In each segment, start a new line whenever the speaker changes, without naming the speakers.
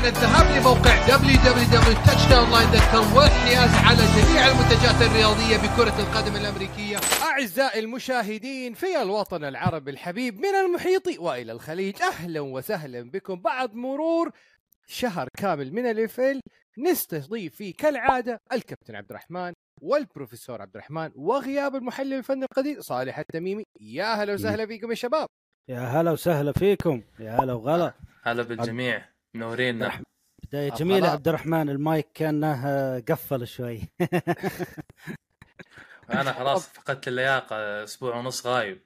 الآن الذهاب لموقع www.touchdownline.com والحياز على جميع المنتجات الرياضية بكرة القدم الأمريكية. أعزائي المشاهدين في الوطن العربي الحبيب من المحيط وإلى الخليج أهلا وسهلا بكم. بعد مرور شهر كامل من الإفل نستضيف فيه كالعادة الكابتن عبد الرحمن والبروفيسور عبد الرحمن وغياب المحلل الفني القدير صالح التميمي. يا هلا وسهلا فيكم يا شباب.
يا هلا وسهلا فيكم. يا هلا وغلا.
هلا بالجميع. منورينا
بداية جميلة
أفضل.
عبد الرحمن المايك كأنه آه، قفل شوي.
أنا خلاص فقدت اللياقة أسبوع ونص غايب.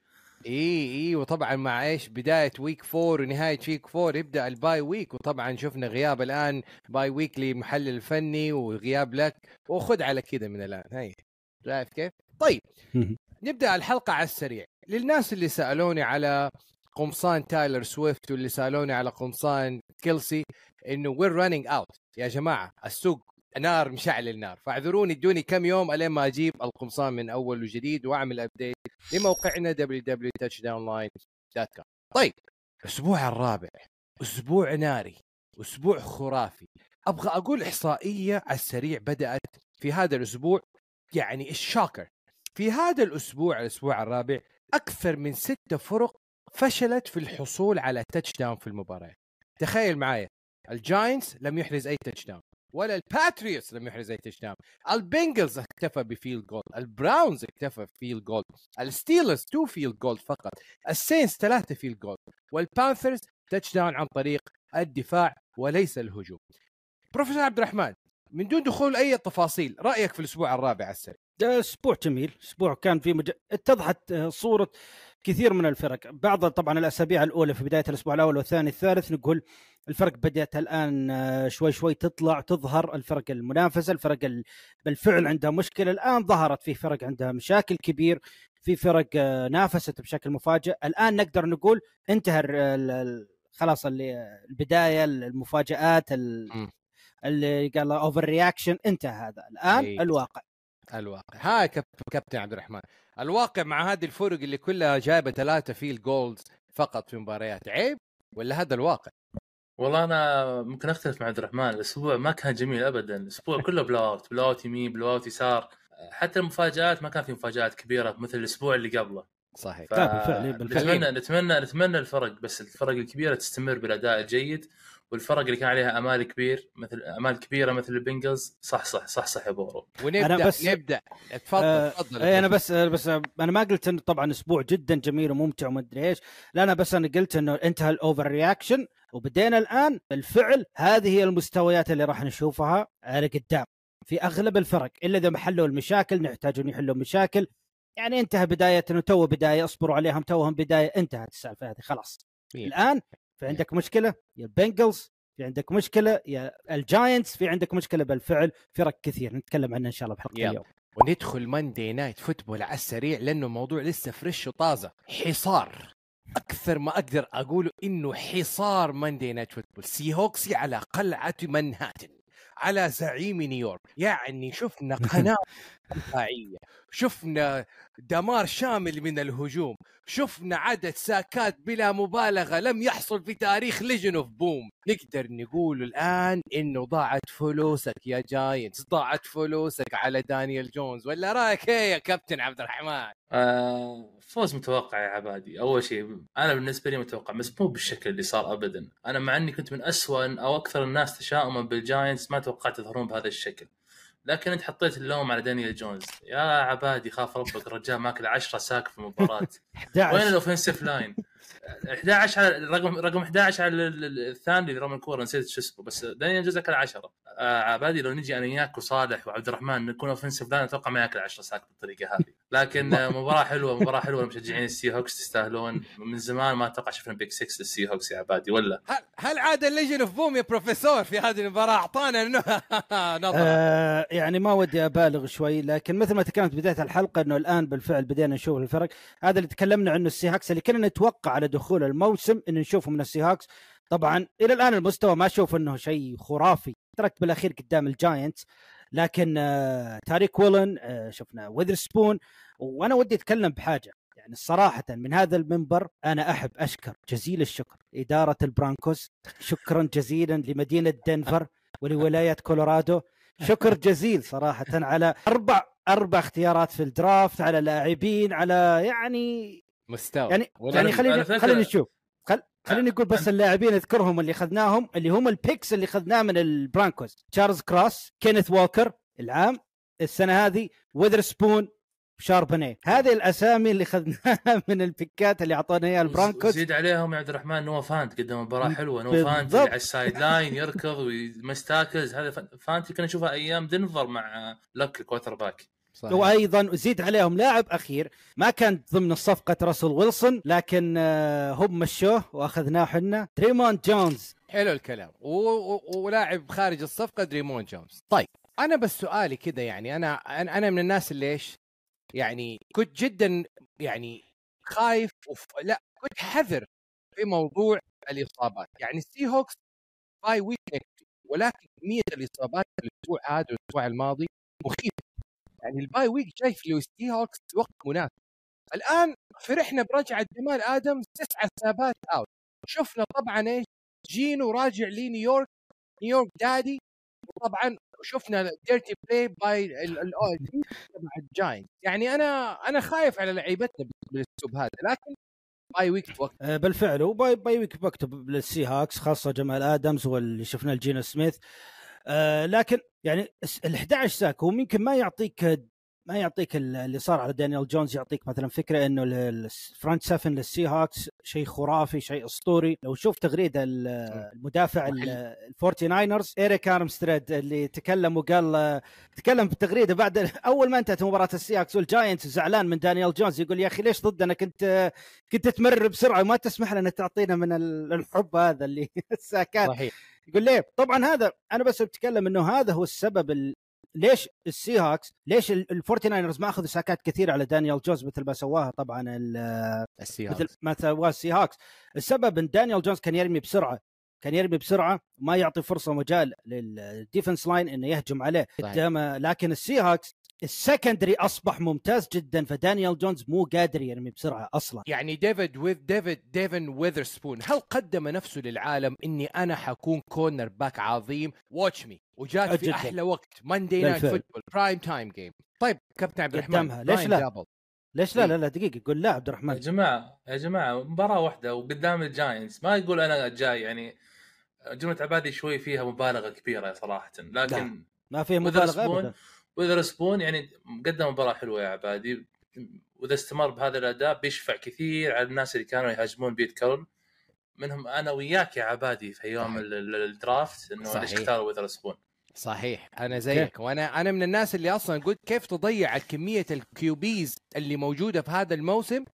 إي إي وطبعا مع إيش بداية week four ونهاية week four يبدأ ال bye week وطبعا شفنا غياب الآن bye week للمحلل الفني وغياب لك. وخذ على كذا من الآن. هي شايف كيف؟ طيب. نبدأ الحلقة على السريع. للناس اللي سألوني على قمصان تايلر سويفت واللي سألوني على قمصان كيلسي إنه we're running out يا جماعة السوق نار مشعل النار. فاعذروني ادوني كم يوم إلين ما أجيب القمصان من أول وجديد وأعمل update لموقعنا www.touchdownline.com طيب الأسبوع الرابع أسبوع ناري أسبوع خرافي. أبغى أقول إحصائية على السريع بدأت في هذا الأسبوع يعني الشاكر. في هذا الأسبوع الأسبوع الرابع أكثر من ستة فرق فشلت في الحصول على touchdown في المباراة. تخيل معايا الجاينتس لم يحرز أي touchdown ولا الباتريوتس لم يحرز أي touchdown البنجلز اكتفى ب field goal البراونز اكتفى ب field goal الستيلرز two field goal فقط السينتس ثلاثة field goal والبانثرز touchdown عن طريق الدفاع وليس الهجوم. بروفيسور عبد الرحمن من دون دخول أي تفاصيل رأيك في الأسبوع الرابع على السريع؟
ده أسبوع جميل أسبوع كان في مج... اتضحت آه، صورة كثير من الفرق. بعض طبعا الأسابيع الأولى في بداية الأسبوع الأول والثاني الثالث نقول الفرق بدأت الآن آه، شوي شوي تطلع تظهر. الفرق المنافسة الفرق ال... بالفعل عندها مشكلة. الآن ظهرت في فرق عندها مشاكل كبير في فرق آه، نافست بشكل مفاجئ. الآن نقدر نقول انتهى خلاص اللي البداية
المفاجآت.
اللي قال overreaction انتهى هذا. الآن
إيه.
الواقع.
الواقع. ها كاب... كابتن عبد الرحمن. الواقع مع هذه الفرق اللي كلها جايبة ثلاثة field goals فقط في مباريات عيب ولا هذا الواقع؟
والله أنا ممكن أختلف مع عبد الرحمن. الأسبوع ما كان جميل ابدا. الأسبوع كله blowout blowout يمين blowout يسار. حتى المفاجآت ما كان في مفاجآت كبيرة مثل الأسبوع اللي قبله.
صحيح.
ف...
بالفعل.
نتمنى نتمنى نتمنى الفرق بس الفرق الكبيرة تستمر بالأداء الجيد. والفرق اللي كان عليها أمال كبير مثل أمال كبيرة مثل البنجلز صح صح صح صح يا بورو.
ونبدأ
أنا بس-
نبدأ. تفضل
آه،
تفضل.
اي أنا بس بس أنا ما قلت إنه طبعا أسبوع جدا جميل وممتع وما أدري إيش. لا أنا بس أنا قلت إنه انتهى ال overreaction وبدينا الآن بالفعل هذه هي المستويات اللي راح نشوفها على قدام. في أغلب الفرق إلا إذا ما حلوا المشاكل نحتاج ان يحلوا مشاكل. يعني انتهى بدايه انه تو بداية اصبروا عليهم توهم بداية انتهت السالفة هذه خلاص.
مين؟
الآن في عندك مشكلة يا البنجلز في عندك مشكلة يا الجاينتس في عندك مشكلة بالفعل فرق كثير نتكلم عنها إن شاء الله بحلقة
يلا.
اليوم.
وندخل Monday Night Football على السريع لأنه الموضوع لسه fresh وطازة. حصار. أكثر ما أقدر أقوله إنه حصار Monday Night Football سي هوكسي على قلعة منهاتن على زعيم نيويورك. يعني شفنا قناة دفاعيه شفنا دمار شامل من الهجوم شفنا عدد sack ات بلا مبالغة لم يحصل في تاريخ Legion of Boom نقدر نقول الآن إنه ضاعت فلوسك يا جاينتس ضاعت فلوسك على دانيال جونز ولا رأيك إيه يا كابتن عبد الرحمن؟
آه فوز متوقع يا عبادي. أول شيء أنا بالنسبة لي متوقع بس مو بالشكل اللي صار ابدا. أنا مع إني كنت من أسوأ أو أكثر الناس تشاؤما بالجاينتس ما توقعت يظهرون بهذا الشكل. لكن انت حطيت اللوم على دانيال جونز. يا عبادي خاف ربك الرجال ماكل 10 sack في المباراة. وين
11
ال offensive line 11 على رقم رقم 11 على ال- ال- الثاني اللي رمى الكوره نسيت شو اسمه بس دانيال جونز أكل 10 آه عبادي لو نجي أنا وياك وصالح وعبد الرحمن نكون offensive line أتوقع ما يأكل 10 sack بالطريقة هذه. لكن مباراة حلوة مباراة حلوة لمشجعين السي هوكس تستاهلون من زمان ما أتوقع شفنا pick 6 للسي هوكس يا عبادي ولا؟
هل هل عاد ال Legion of Boom يا بروفيسور في هذه المباراة؟ أعطانا نظرة.
آه يعني ما ودي أبالغ شوي لكن مثل ما تكلمت بداية الحلقة إنه الآن بالفعل بدينا نشوف الفرق. هذا اللي تكلمنا عنه السي هاكس اللي كنا نتوقع على دخول الموسم انه نشوفه من السي هاكس طبعا إلى الآن المستوى ما أشوف إنه شيء خرافي. تركت بالأخير قدام الجاينتس لكن آه تاريك وولين آه شفنا ويذرسبون وأنا ودي أتكلم بحاجة. يعني صراحة من هذا المنبر أنا أحب أشكر جزيل الشكر إدارة البرونكوس. شكرا جزيلا لمدينة دنفر ولولاية كولورادو. شكر جزيل صراحة على أربع أربع اختيارات في ال draft على لاعبين على يعني
مستوى.
يعني
ولا
يعني
فكرة-
خليني نشوف خل... خليني أقول بس اللاعبين أذكرهم اللي اخذناهم اللي هم ال picks اللي اخذناه من البرونكوز. تشارلز كروس كينيث ووكر العام السنة هذه ويذرسبون شاربونيه هذه الأسامي اللي اخذناها من ال pick ات اللي أعطونا إياها البرونكوز.
زيد عليهم يا عبد الرحمن نواه فانت قدم مباراة حلوة نواه
بالضبط.
فانت اللي على ال sideline يركض و mistakes هذا ف- فانت كنا نشوفها أيام دنفر مع لك ال quarterback
صحيح.
وأيضا زيد عليهم لاعب أخير ما كان ضمن صفقة راسل ويلسون لكن آه، هم مشوه وأخذناه حنا. دريمونت جونز.
حلو الكلام. ولاعب خارج الصفقة دريمونت جونز. طيب أنا بس سؤالي كذا يعني أنا أنا من الناس اللي إيش؟ يعني كنت جدا يعني خايف وف... لا كنت حذر في موضوع الإصابات. يعني ال Seahawks bye week ولكن كميه الإصابات الأسبوع هذا والأسبوع الماضي مخيفة. يعني ال bye week جاي في ال Seahawks في وقت مناسب. الآن فرحنا برجعه جمال آدمز تسعة سنابات out شفنا طبعا إيش؟ جينو راجع لنيويورك نيويورك daddy وطبعا شفنا dirty play by تبع ال Giants يعني أنا أنا خايف على لعيبتنا بالأسلوب هذا لكن bye week وقت.
آه، بالفعل. و bye bye week بوقته لل Seahawks خاصة جمال آدمز واللي شفناه الجينو سميث. آه لكن يعني ال 11 sack هو ممكن ما يعطيك ما يعطيك ال- اللي صار على دانيال جونز يعطيك مثلا فكرة إنه ال front seven لل Seahawks شيء خرافي شيء أسطوري. لو شوف تغريدة ال- المدافع ال Forty Niners إيريك أرمستيد اللي تكلم وقال تكلم بالتغريدة بعد أول ما انتهت مباراة ال Seahawks وال Giants زعلان من دانيال جونز يقول يا أخي ليش ضدنا؟ كنت كنت تمرر بسرعة وما تسمح لنا تعطينا من ال- الحب هذا اللي الساكات
صحيح.
يقول ليه؟ طبعا هذا أنا بس بتكلم إنه هذا هو السبب ال... ليش ال Seahawks ليش ال Forty Niners ما أخذوا ساكات كثير على دانيال جونز مثل ما سواها طبعا ال-
السي
مثل ما سواه ال Seahawks السبب إن دانيال جونز كان يرمي بسرعة كان يرمي بسرعة ما يعطي فرصة مجال لل defense line إنه يهجم عليه
صحيح.
قدام لكن ال Seahawks ال secondary أصبح ممتاز جدا فدانيال جونز مو قادر يرمي بسرعة أصلا
يعني ديفيد ويذ ديفيد ديفن ويذرسبون هل قدم نفسه للعالم إني أنا حكون كورنر باك عظيم واتش مي وجات في
جداً.
أحلى وقت Monday
night.
football prime time game طيب كابتن عبد الرحمن.
ليش لا؟
دابل.
ليش لا. لا لا دقيقة قول لا عبد
يا
الرحمن
جماعة يا جماعة مباراة واحدة وقدام ال Giants ما يقول أنا جاي يعني جملة عبادي شوي فيها مبالغة كبيرة صراحة لكن
ما فيه مبالغة
ويذرسبون
ابدا
ويذرسبون يعني قدم مباراة حلوة يا عبادي. وإذا استمر بهذا الأداء بيشفع كثير على الناس اللي كانوا يهاجمون بيت كارول منهم أنا وياك يا عبادي في يوم
صحيح.
ال- ال- ال draft
إنه.
ليش اختاروا ويذرسبون
صحيح. أنا زيك. وأنا أنا من الناس اللي أصلا قلت كيف تضيع كمية ال QBs اللي موجودة في هذا الموسم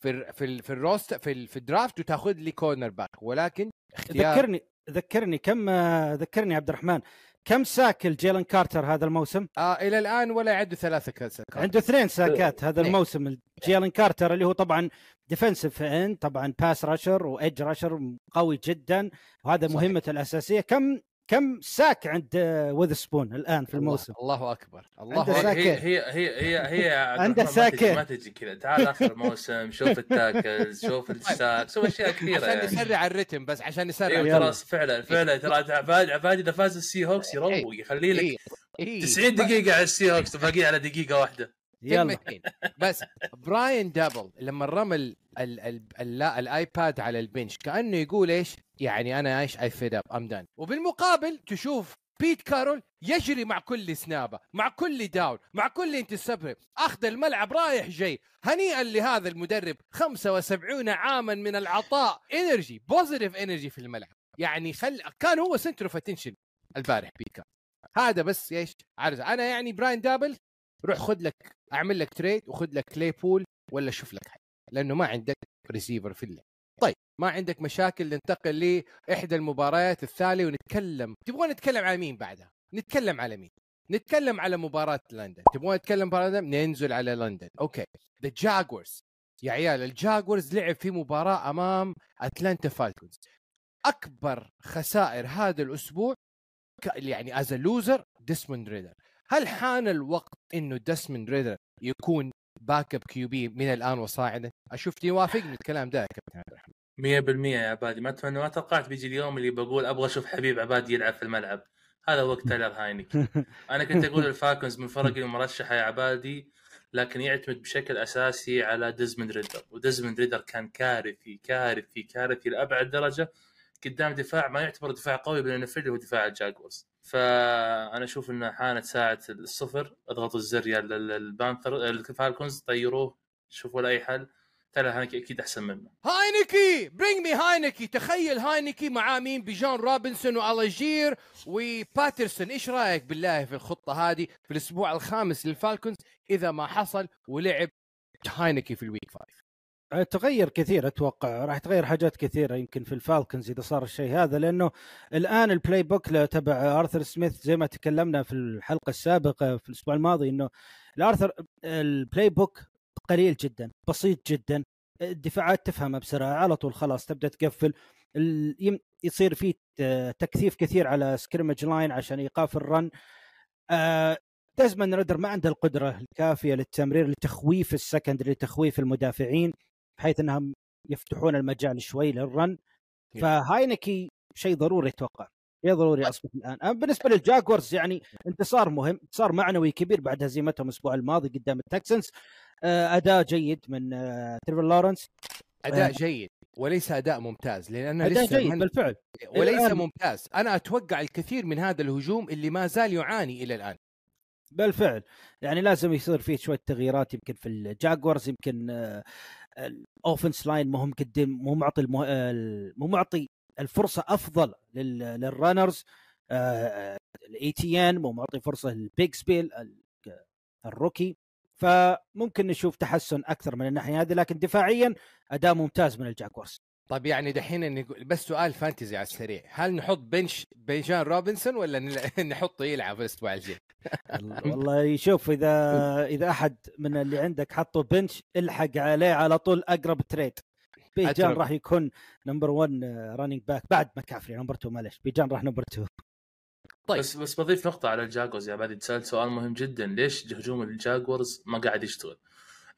في في ال في ال roster في, ال في ال draft وتاخذ لي cornerback ولكن اختيار
ذكرني ذكرني كم ذكرني عبد الرحمن. كم sack الجيلن كارتر هذا الموسم؟
آه إلى الآن ولا يعدوا ثلاثة ساكات
عنده اثنين ساكات هذا. الموسم جيلن كارتر اللي هو طبعا defensive end طبعا pass rusher و edge rusher قوي جدا وهذا
صحيح.
مهمته الأساسية كم كم ساك عند وذ سبون الآن في الموسم؟
الله, الله أكبر الله
عنده
أكبر.
هي هي هي هي هي
عنده
ما تجي-
ساكن.
ما تجي كذا تعال آخر الموسم شوف التاكلز شوف الساك شوف أشياء كثيرة
عشان
يعني
نسرع الريتم بس عشان نسرع
أيوه.
ترى فعلا فعلا ترى عبادي عبادي إذا فاز السي هوكس يروق يخلي لك
إيه. إيه.
90 دقيقة على السي هوكس وباقي على دقيقة واحدة
يلا
كلمتين بس براين دابل لما رمى ال ال ال ال الآيباد على البنش كأنه يقول إيش؟ يعني أنا إيش؟ اي فيد اب ام دان وبالمقابل تشوف بيت كارول يجري مع كل سنابة مع كل down مع كل interception أخذ الملعب رايح جاي. هنيئا لهذا المدرب 75 عاما من العطاء. energy positive energy في الملعب. يعني خل كان هو center of attention البارح بيت كارول هذا بس إيش؟ عارف أنا يعني براين دابل روح خذ لك اعمل لك trade وخذ لك كليبول ولا شوف لك حاجة لأنه ما عندك ريسيفر في اللعب طيب ما عندك مشاكل ننتقل لاحدى المباريات الثانية ونتكلم. تبغون نتكلم على مين بعدها؟ نتكلم على مين؟ نتكلم على مباراة لندن. تبغون نتكلم لندن؟ ننزل على لندن. okay. the Jaguars يا عيال ال Jaguars لعب في مباراة أمام اتلانتا Falcons أكبر خسائر هذا الأسبوع يعني as loser ديسموند ريدر هل حان الوقت إنه ديسموند ريدر يكون backup QB من الآن وصاعدا أشوف توافقني الكلام ده يا كابتن عبد الرحمن.
100% يا عبادي. ما اتمنى ما توقعت بيجي اليوم اللي بقول أبغى أشوف حبيب عبادي يلعب في الملعب. هذا وقت تايلر هاينكي أنا كنت أقول ال Falcons من فرق المرشحه يا عبادي لكن يعتمد بشكل أساسي على ديزموند ريدر. وديزموند ريدر كان كارثي كارثي كارثي لأبعد درجة. قدام دفاع ما يعتبر دفاع قوي بالان هو دفاع ال Jaguars. فأنا أشوف انه حانت ساعه الصفر أضغطوا الزر يا ال Panther ال Falcons طيروه شوفوا له اي حل. ترى هاينكي أكيد أحسن منه.
هاينكي bring me هاينكي تخيل هاينكي مع مين؟ بيجان روبنسون وألجير وباترسون. إيش رأيك بالله في الخطة هذه في الأسبوع الخامس لل Falcons؟ إذا ما حصل ولعب هاينكي في ال week.
تغير كثير أتوقع. راح تغير حاجات كثيرة يمكن في ال Falcons إذا صار الشيء هذا لأنه الآن ال playbook تبع آرثر سميث زي ما تكلمنا في الحلقة السابقة في الأسبوع الماضي إنه الآرثر ال playbook قليل جدا بسيط جدا الدفاعات تفهمها بسرعة على طول خلاص تبدأ تقفل. يصير في تكثيف كثير على scrimmage line عشان إيقاف ال run ديزموند ريدر ما عنده القدرة الكافية للتمرير لتخويف ال secondary لتخويف المدافعين. بحيث إنهم يفتحون المجال شوي لل run فهاينكي شيء ضروري أتوقع. شيء ضروري أصبح الآن. أما بالنسبة لل Jaguars يعني انتصار مهم. انتصار معنوي كبير بعد هزيمتهم الأسبوع الماضي قدام ال Texans. آه، أداء جيد من آه، تريفر لورنس
أداء آه. جيد وليس أداء ممتاز لأن أنا
أداء
لسه
جيد من... بالفعل.
وليس الآن... ممتاز. أنا أتوقع الكثير من هذا الهجوم اللي ما زال يعاني إلى الآن.
بالفعل. يعني لازم يصير فيه شوية تغييرات يمكن في الجاكورز يمكن ال offense line هم مقدم مو معطي المه... مو معطي الفرصة أفضل لل... لل runners الاي تي ان مو معطي فرصة لل Bigsby ال ال rookie فممكن نشوف تحسن أكثر من الناحية هذه لكن دفاعيا أداء ممتاز من الجاكورز
طيب يعني دحين نقول بس سؤال fantasy على السريع. هل نحط bench بيجان روبنسون ولا نحطه يلعب الأسبوع الجاي؟
والله شوف اذا إذا أحد من اللي عندك حطه bench الحق عليه على طول أقرب trade. بيجان راح يكون number 1 running back بعد مكافري number 2 معلش بيجان راح number 2
طيب. بس بس بضيف نقطة على الجاكورز يا بعد تسأل سؤال مهم جدا. ليش هجوم الجاكورز ما قاعد يشتغل؟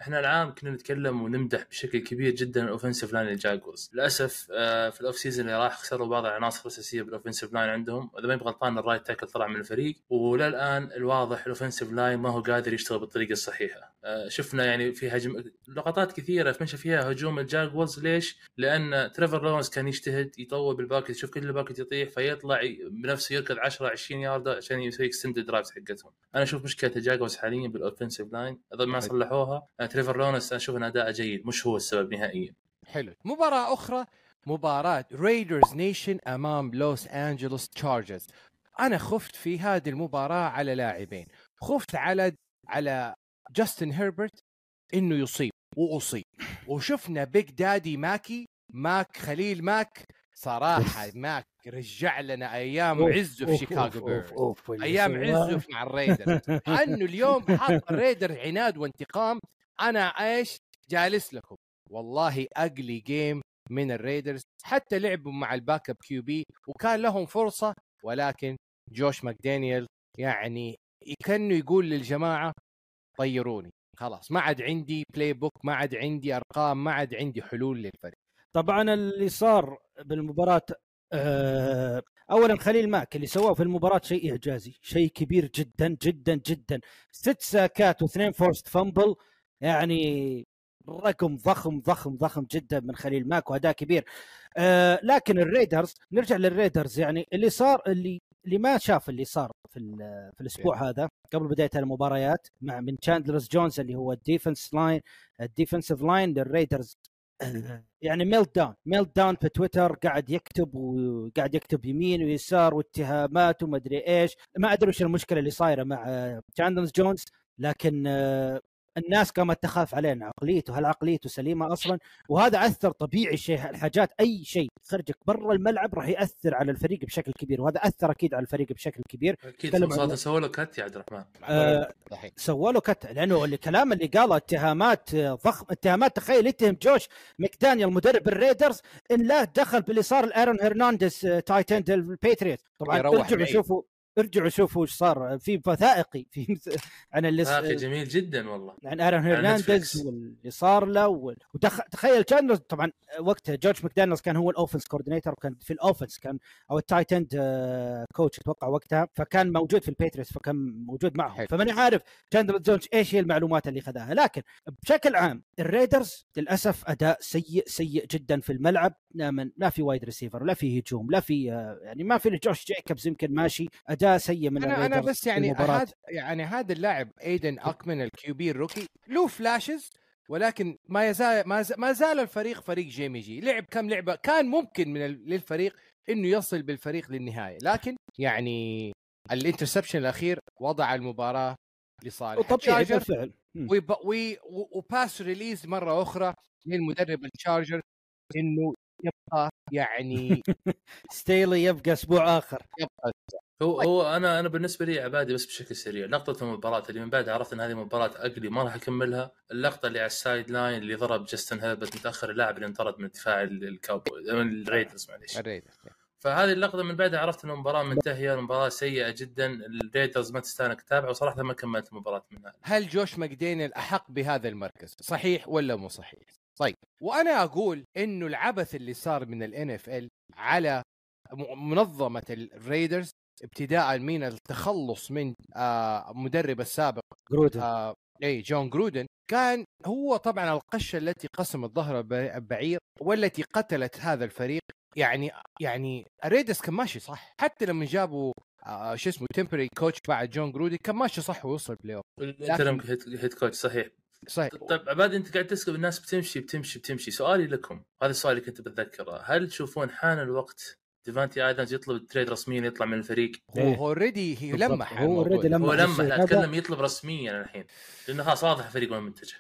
إحنا العام كنا نتكلم ونمدح بشكل كبير جدا ال offensive line الجاكورز للأسف آه، في ال off season اللي راح خسروا بعض العناصر الاساسيه بال offensive line عندهم. إذا ما غلطان ال right tackle طلع من الفريق. وللآن الواضح ال offensive line ما هو قادر يشتغل بالطريقة الصحيحة. آه، شفنا يعني في هجم لقطات كثيرة تمشى فيها هجوم الجاكورز ليش؟ لأن تريفر لورنس كان يجتهد يطول بال pocket يشوف كل ال pocket يطيح فيطلع بنفسه يركض 10 20 يارده عشان يسوي extend drives حقتهم. أنا أشوف مشكلة الجاكورز حاليا بال offensive line إذا ما صلحوها تريفر لورنس أنا أشوف إن أداءه جيد مش هو السبب نهائيا.
حلو. مباراة أخرى مباراة ريدرز نيشن أمام لوس انجلوس تشارجرز أنا خفت في هذه المباراة على لاعبين. خفت على على جاستن هيربرت إنه يصيب وأصيب. وشفنا big daddy ماكي ماك خليل ماك صراحة ماك رجع لنا أيام عزه في شيكاغو بيرز أيام عزه مع الريدر أنه اليوم حط الريدر عناد وانتقام. أنا إيش جالس لكم. والله ugly game من الريدرز حتى لعبوا مع ال backup QB وكان لهم فرصة ولكن جوش ماكدانيلز يعني كأنه يقول للجماعة طيروني. خلاص ما عاد عندي playbook ما عاد عندي أرقام ما عاد عندي حلول للفريق.
طبعا اللي صار بالمباراة أه اولا خليل ماك اللي سواه في المباراة شيء إعجازي شيء كبير جدا جدا جدا. ست sackات واثنين forced fumble يعني رقم ضخم ضخم ضخم جدا من خليل ماك واداء كبير. آه لكن الريدرز نرجع للريدرز يعني اللي صار اللي اللي ما شاف اللي صار في في الأسبوع هذا قبل بداية المباريات مع من تشاندلر جونز اللي هو ال defense line ال defensive line للريدرز يعني meltdown meltdown في تويتر قاعد يكتب وقاعد يكتب يمين ويسار واتهامات وما أدري إيش. ما أدري وش المشكلة اللي صايرة مع تشاندلر جونز لكن الناس قامت تخاف علينا. عقليته هل عقليته سليمة أصلا؟ وهذا أثر طبيعي شيء. الحاجات أي شيء خرجك برا الملعب راح يأثر على الفريق بشكل كبير وهذا أثر أكيد على الفريق بشكل كبير.
أكيد سووا له cut يا عبد الرحمن.
آه سووا له cut لأنه الكلام اللي قاله اتهامات ضخم اتهامات تخيل يتهم جوش مكدانيلز مدرب الريدرز إن له دخل باللي صار لارون هرنانديز tight end الباتريوتس طبعا ترجعوا شوفوا ارجعوا شوفوا إيش صار. في وثائقي في عن اللي
أخي جميل جدا والله.
عن ارون هرنانديز. واللي صار له وال... وتخ... تخيل كان طبعا وقتها جوش ماكدانيلز كان هو ال offense coordinator وكان في ال offense كان أو ال tight end coach أتوقع وقتها فكان موجود في الباتريوتس فكان موجود معهم. فماني عارف تشاندلر جونز إيش هي المعلومات اللي خذاها. لكن بشكل عام الريدرز للأسف أداء سيء سيء جدا في الملعب. ما ما في wide receiver ولا في هجوم لا في آه، يعني ما في جوش جيكبز يمكن ماشي. أداء سيء من
أنا
أنا
بس يعني. هذا يعني هذا اللاعب إيدن أوكونيل ال QB ال rookie له flashes ولكن ما يزال ما زال, ما زال الفريق فريق جيمي جي. لعب كم لعبة كان ممكن من للفريق إنه يصل بالفريق للنهاية لكن يعني ال interception الأخير وضع المباراة لصالح.
وطبيعي
التشارجرز
بالفعل
وباس ريليز مرة أخرى للمدرب التشارجرز إنه يبقى يعني
ستيلي يبقى أسبوع آخر.
يبقى
هو هو أنا أنا بالنسبة لي عبادي بس بشكل سريع. لقطة المباراة اللي من بعد عرفت إن هذه مباراة ugly ما راح أكملها. اللقطة اللي على ال sideline اللي ضرب جاستن هيربرت متأخر اللاعب اللي انطرد من دفاع ال- الكاوبويز من الريدرز معليش.
الريدرز
فهذه اللقطة من بعدها عرفت ان المباراه منتهية المباراه سيئة جدا. الريدرز ما تستاهلك تتابع وصراحة ما كملت المباراة منها.
هل جوش ماكدانيلز أحق بهذا المركز؟ صحيح ولا مو صحيح؟ طيب وأنا أقول إنه العبث اللي صار من ال NFL على منظمة الريدرز ابتداء من التخلص من آه مدرب السابق
جرودن.
آه اي جون جرودن كان هو طبعا القشه التي قسمت ظهر الب- البعير والتي قتلت هذا الفريق. يعني يعني الريدرز كان ماشي صح. حتى لما جابوا آه شو اسمه temporary coach بعد جون جرودن كان ماشي صح ووصل playoff
ال interim head coach صحيح.
صحيح.
طيب عبادي أنت قاعد تسأل الناس بتمشي بتمشي بتمشي. سؤالي لكم هذا السؤال اللي كنت بتذكره. هل تشوفون حان الوقت ديفانتي ادمز يطلب trade رسميا يطلع من الفريق
هو
إيه.
already هي. لمح
هو
ده.
لمح.
هو
هذا-
اتكلم يطلب رسميا الحين لأنه خلاص واضح الفريق وين متجه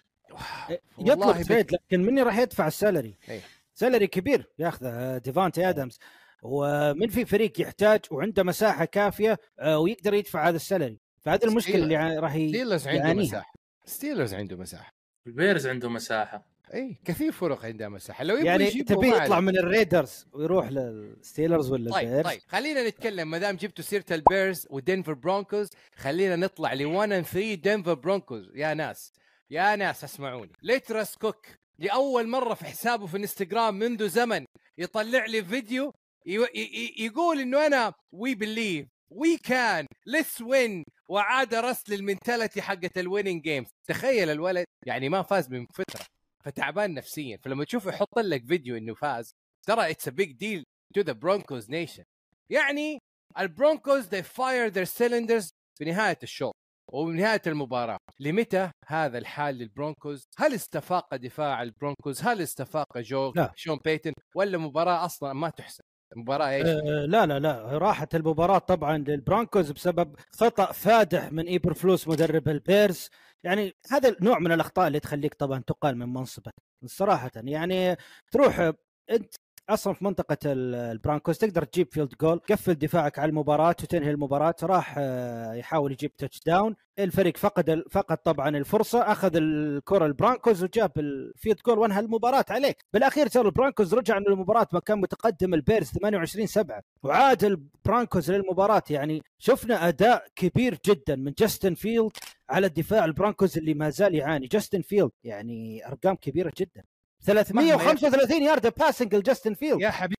يطلب تريد لكن مني راح يدفع ال salary
إيه.
salary كبير ياخذه ديفانتي آدمز ومن في فريق يحتاج وعنده مساحة كافية آه، ويقدر يدفع هذا ال salary فهذه المشكلة اللي راح ي-
ستيلرز عنده. مساحة ستيلرز عنده مساحة
البيرز عنده مساحة
إي كثير فرق عندها مساحه لو
يعني تبي يطلع. من الريدرز ويروح للستيلرز ولا
طيب
البيرز
طيب خلينا نتكلم. ما دام جبتوا سيرة البيرز ودنفر برونكوز خلينا نطلع ل 1 and 3 دنفر برونكوز. يا ناس يا ناس اسمعوني. ليتس كوك لأول مرة في حسابه في انستغرام منذ زمن يطلع لي فيديو ي- ي- ي- يقول إنه أنا we believe we can let's win وعاد رسل ال mentality حقت ال winning games تخيل الولد يعني ما فاز من فترة. فتعبان نفسيا. فلما تشوفه يحط لك فيديو إنه فاز ترى it's a big deal to the Broncos nation يعني البرونكوز they fire their cylinders في نهاية الشوط وبنهايه المباراة. لمتى هذا الحال للبرونكوز هل استفاق دفاع البرونكوز هل استفاق جو
لا.
شون بيتن ولا مباراة أصلا ما تحسب مباراة إيش؟
آه لا لا لا راحت المباراة طبعا للبرونكوز بسبب خطأ فادح من إيبر فلوس مدرب البيرز يعني هذا نوع من الأخطاء اللي تخليك طبعا تقال من منصبك صراحة. يعني تروح آه، أنت أصلا في منطقة ال- البرانكوز تقدر تجيب field goal قفل دفاعك على المباراة وتنهي المباراة. راح آه، يحاول يجيب touchdown الفريق فقد فقد طبعا الفرصة أخذ الكرة البرانكوز وجاب ال field goal وانهى المباراة عليك بالأخير ترى البرانكوز رجع من المباراة ما كان متقدم البيرز 28 7 وعاد البرانكوز للمباراة. يعني شفنا أداء كبير جدا من جاستن فيلد على الدفاع. البرانكوز اللي ما زال يعاني. جاستن فيلد يعني أرقام كبيرة جدا. 335 يارده passing لجاستن فيلد
يا حبيبي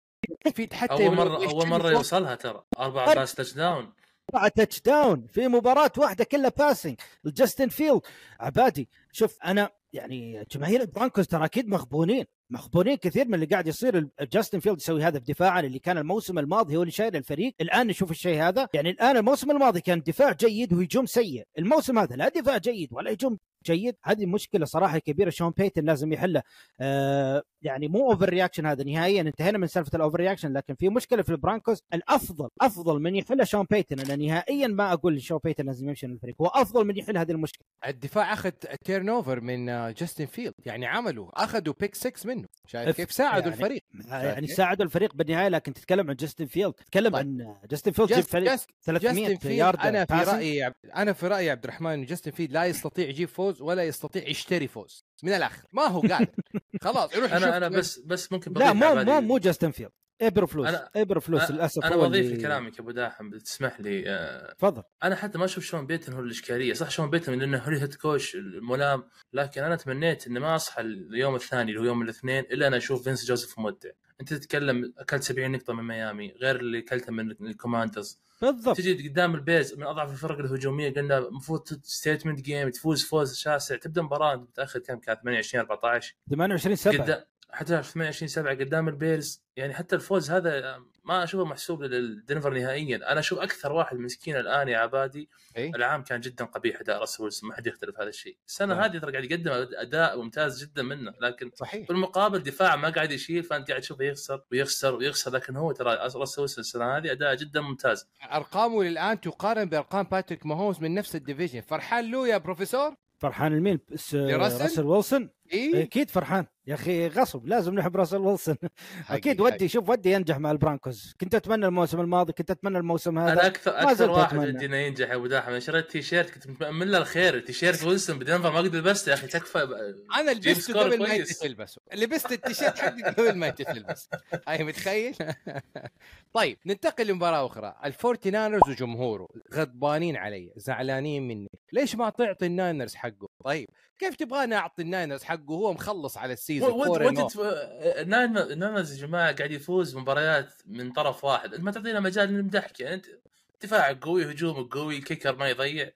في حتى أول
مره أول
مرة.
يوصلها ترى. أربع pass touchdown
أربعة touchdown في مباراة واحدة كلها passing لجاستن فيلد عبادي شوف أنا يعني جماهير البرانكوز ترى أكيد مغبونين. مغبونين كثير من اللي قاعد يصير جاستن فيلد يسوي هذا في دفاعا اللي كان الموسم الماضي هو اللي شايل الفريق. الآن نشوف الشيء هذا. يعني الآن الموسم الماضي كان دفاع جيد وهجوم سيء. الموسم هذا لا دفاع جيد ولا هجوم جيد. هذه مشكلة صراحة كبيرة. شون بيتن لازم يحلها آه يعني مو over reaction هذا نهائيا. انتهينا من سالفة ال over reaction لكن في مشكلة في البرانكوز الأفضل أفضل من يحلها شون بيتن. أنا نهائيا ما أقول شون بيتن لازم يمشي من الفريق. هو أفضل من يحل هذه المشكلة.
الدفاع أخذ turnover من آه، جاستن فيلد. يعني عملوا أخذوا pick 6 منه شايف كيف ساعدوا
يعني-
الفريق
يعني؟ ساعدوا الفريق بالنهاية لكن تتكلم عن جاستن فيلد تتكلم
طيب.
عن جاستن فيلد جيب
جاست
فريق
جاست
300
جاستن فيلد
يارد
أنا في. رأيي عبد- أنا في رأيي عبد الرحمن انه جاستن فيلد لا يستطيع يجيب فوز ولا يستطيع يشتري فوز من الآخر ما هو قادر خلاص يروح
أنا
أنا
بس بس ممكن
لا مو. مو مو جاستن فيلد ابر فلوس
أنا-
ابر فلوس
للأسف
أنا
بضيف
اللي-
لكلامك يا أبو داحم تسمح لي آه،
تفضل.
أنا حتى ما أشوف شون بيتن هو الإشكالية صح شون بيتن لأنه هو head coach الملام لكن أنا تمنيت إني ما أصحى اليوم الثاني اللي هو يوم الاثنين إلا أنا أشوف فينس جوزيف مودع. أنت تتكلم أكلت 70 نقطة من ميامي غير اللي أكلته من الكوماندرز
بالضبط.
تجي قدام البيرز من أضعف الفرق الهجومية قلنا المفروض statement game تفوز فوز شاسع تبدأ مباراة متأخر كم كانت؟ 28 14
28 7
قدام حتى في 28 7 قدام البيرز يعني حتى الفوز هذا ما أشوفه محسوب للدنفر نهائيا. أنا أشوف أكثر واحد مسكين الآن يا عبادي
إيه؟
العام كان جدا قبيح أداء راسل ويلسون ما حد يختلف هذا الشيء. السنة
نعم.
هذه ترى قاعد يقدم أداء ممتاز جدا منه لكن
صحيح.
بالمقابل دفاع ما قاعد يشيل فأنت قاعد تشوفه يخسر ويخسر ويخسر. لكن هو ترى راسل ويلسون السنة هذه أداء جدا ممتاز.
أرقامه للآن تقارن بأرقام باتريك ماهومز من نفس ال division. فرحان له يا بروفيسور؟
فرحان المين بس
لراسل؟
راسل ويلسون.
اي
أكيد فرحان. يا أخي غصب لازم نحب راسل ويلسون
أكيد.
ودي شوف ودي ينجح مع البرانكوز. كنت أتمنى الموسم الماضي كنت أتمنى الموسم هذا.
أنا أكثر
ما أكثر
واحد
أتمنى.
ودي انه ينجح يا أبو داحم. أنا شريت تي شيرت كنت متأمل له الخير. تي شيرت ويلسون بدنفر ما قد لبسته. يا أخي تكفى. أنا
لبسته قبل ما. تلبسه لبست التيشيرت حقك قبل ما انت تلبس هاي متخيل؟ طيب ننتقل لمباراة أخرى. الفورتي ناينرز وجمهوره غضبانين علي زعلانين مني. ليش ما تعطي الناينرز حقه؟ طيب كيف تبغاني اعطي الناينرز حقه؟ وهو مخلص على ال
season ناين- ناينرز يا جماعة قاعد يفوز مباريات من طرف واحد ما تعطينا مجال نمدحك يعني أنت دفاعك قوي هجومك قوي kicker ما يضيع.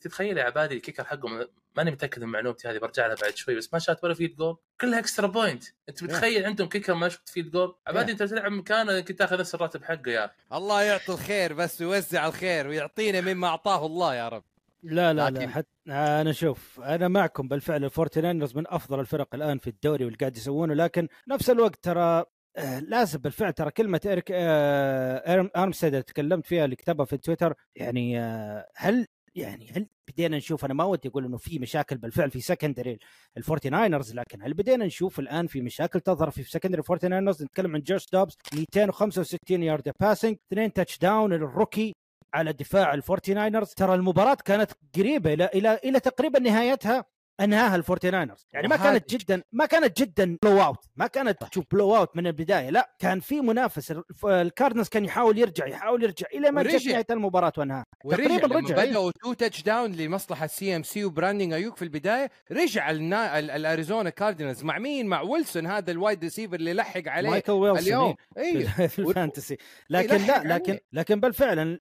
تتخيل يا عبادي ال kicker حقهم ماني متأكد من معلومتي هذه برجع لها بعد شوي بس ما شات ولا field goal كلها extra point أنت متخيل عندهم kicker ما شفت field goal عبادي أنت تلعب مكانه كنت تاخذ نفس الراتب حقه يا أخي.
الله يعطي الخير بس ويوزع الخير ويعطينا مما أعطاه الله يا رب.
لا لا
لكن-
لا حت... أنا شوف أنا معكم بالفعل. الفورتي ناينرز من أفضل الفرق الآن في الدوري واللي قاعد يسوونه لكن نفس الوقت ترى آه، لازم بالفعل ترى كلمة إيريك آه، أرمستيد اللي تكلمت فيها اللي كتبها في تويتر يعني آه، هل يعني هل بدينا نشوف أنا ما ودي أقول إنه في مشاكل بالفعل في secondary الفورتي ناينرز لكن هل بدينا نشوف الآن في مشاكل تظهر في secondary الفورتي ناينرز نتكلم عن جوش دوبز 265 yard passing اثنين touchdown ال rookie على دفاع الـ Forty Niners ترى المباراة كانت قريبة إلى إلى إلى تقريبا نهايتها أنهاها الـ Forty Niners يعني ما كانت جدا ما كانت جدا blowout ما كانت تشوف blowout من البداية. لا كان في منافس. الكاردنالز كان يحاول يرجع يحاول يرجع إلى ما جت. نهاية المباراة
وأنهاها.
تقريبا رجع، إيه.
بدأوا two touchdown لمصلحة CMC وبراندون أيوك في البداية. رجع النا... ال- الاريزونا كاردينالز مع مين؟ مع ويلسون هذا الـ wide receiver اللي لحق عليه
مايكل ويلسون
اليوم.
إيه.
اي
في- الـ fantasy. لكن لا لكن. لكن بالفعل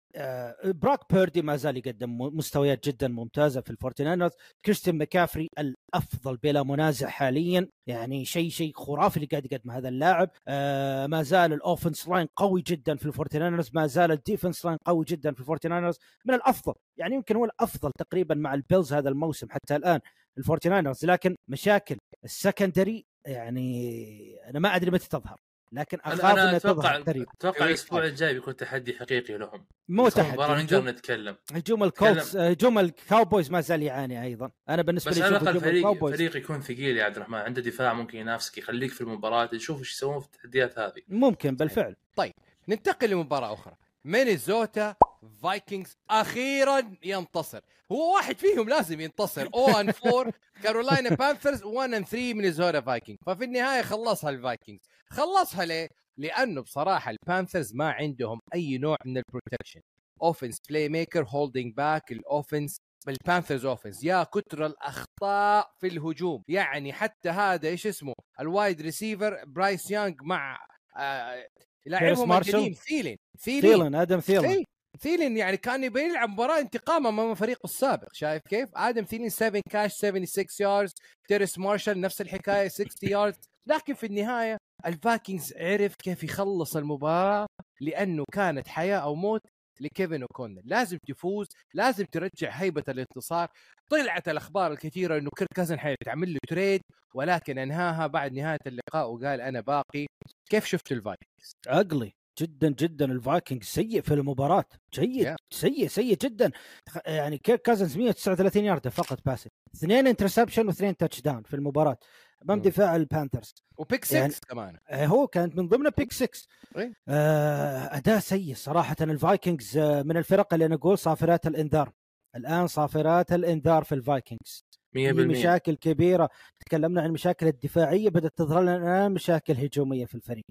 بروك بيردي ما زال يقدم مستويات جدا ممتازة في الـ Forty Niners. كريستيان مكافري الأفضل بلا منازع حاليا يعني شيء شيء خرافي اللي قاعد يقدمه هذا اللاعب. آه ما زال الـ offense line قوي جدا في الـ Forty Niners. ما زال الـ defense line قوي جدا في الـ Forty Niners. من الأفضل يعني يمكن هو الأفضل تقريبا مع البيلز هذا الموسم حتى الآن الـ Forty Niners. لكن مشاكل الـ secondary يعني أنا ما أدري متى تظهر. لكن اخاف
أنا
إنها
أتوقع
تظهر قريب
أتوقع
إيه.
الأسبوع الجاي بيكون تحدي حقيقي لهم.
مو
بس
تحدي
مباراة نقدر نتكلم.
هجوم الكولتس هجوم الكاوبويز ما زال يعاني أيضا. أنا بالنسبة
بس
لي
على أشوف
الأقل
فريق
الكاوبويز
فريق يكون ثقيل يا عبد الرحمن. عنده دفاع ممكن ينافسك يخليك في المباراة نشوف إيش يسوون في التحديات هذه.
ممكن بالفعل.
ننتقل لمباراة أخرى. مينيسوتا فايكنجز أخيرا ينتصر. هو واحد فيهم لازم ينتصر. 0 and 4 كارولاينا بانثرز 1 and 3 مينيسوتا فايكنج ففي النهاية خلصها الفايكنجز. خلصها ليه؟ لأنه بصراحة البانثرز ما عندهم أي نوع من الـ protection. offense playmaker holding back الـ offense بالبانثرز offense يا كتر الأخطاء في الهجوم. يعني حتى هذا إيش اسمه؟ الـ wide receiver برايس يانج مع آه لاعبهم
مارشال؟
القديم ثيلين ثيلين
آدم ثيلن
إيه، ثيلين يعني كان يبي يلعب مباراة انتقام امام فريقه السابق شايف كيف؟ آدم ثيلين 7 catch 76 yards تيريس مارشال نفس الحكاية 60 yards لكن في النهاية الفايكنجز عرف كيف يخلص المباراة لأنه كانت حياة أو موت لكيفن اوكونل لازم تفوز لازم ترجع هيبة الانتصار. طلعت الأخبار الكثيرة إنه كيرك كازنز حيتعمل له trade ولكن أنهاها بعد نهاية اللقاء وقال أنا باقي. كيف شفت الفايكنجز؟
اجلي جدا جدا الفايكنج سيء في المباراة. جيد.
Yeah.
سيء سيء جدا. يعني كيرك كازنز 139 يارد فقط passing. اثنين interception واثنين touchdown في المباراة. امام. دفاع البانثرز.
و pick 6
يعني-
كمان.
آه، هو كانت من ضمن pick 6
إيه.
آه أداء سيء صراحة الفايكنجز آه، من الفرق اللي نقول صافرات الإنذار. الآن صافرات الإنذار في الفايكنجز.
100%
في مشاكل كبيرة. تكلمنا عن المشاكل الدفاعية بدأت تظهر لنا الان مشاكل هجومية في الفريق.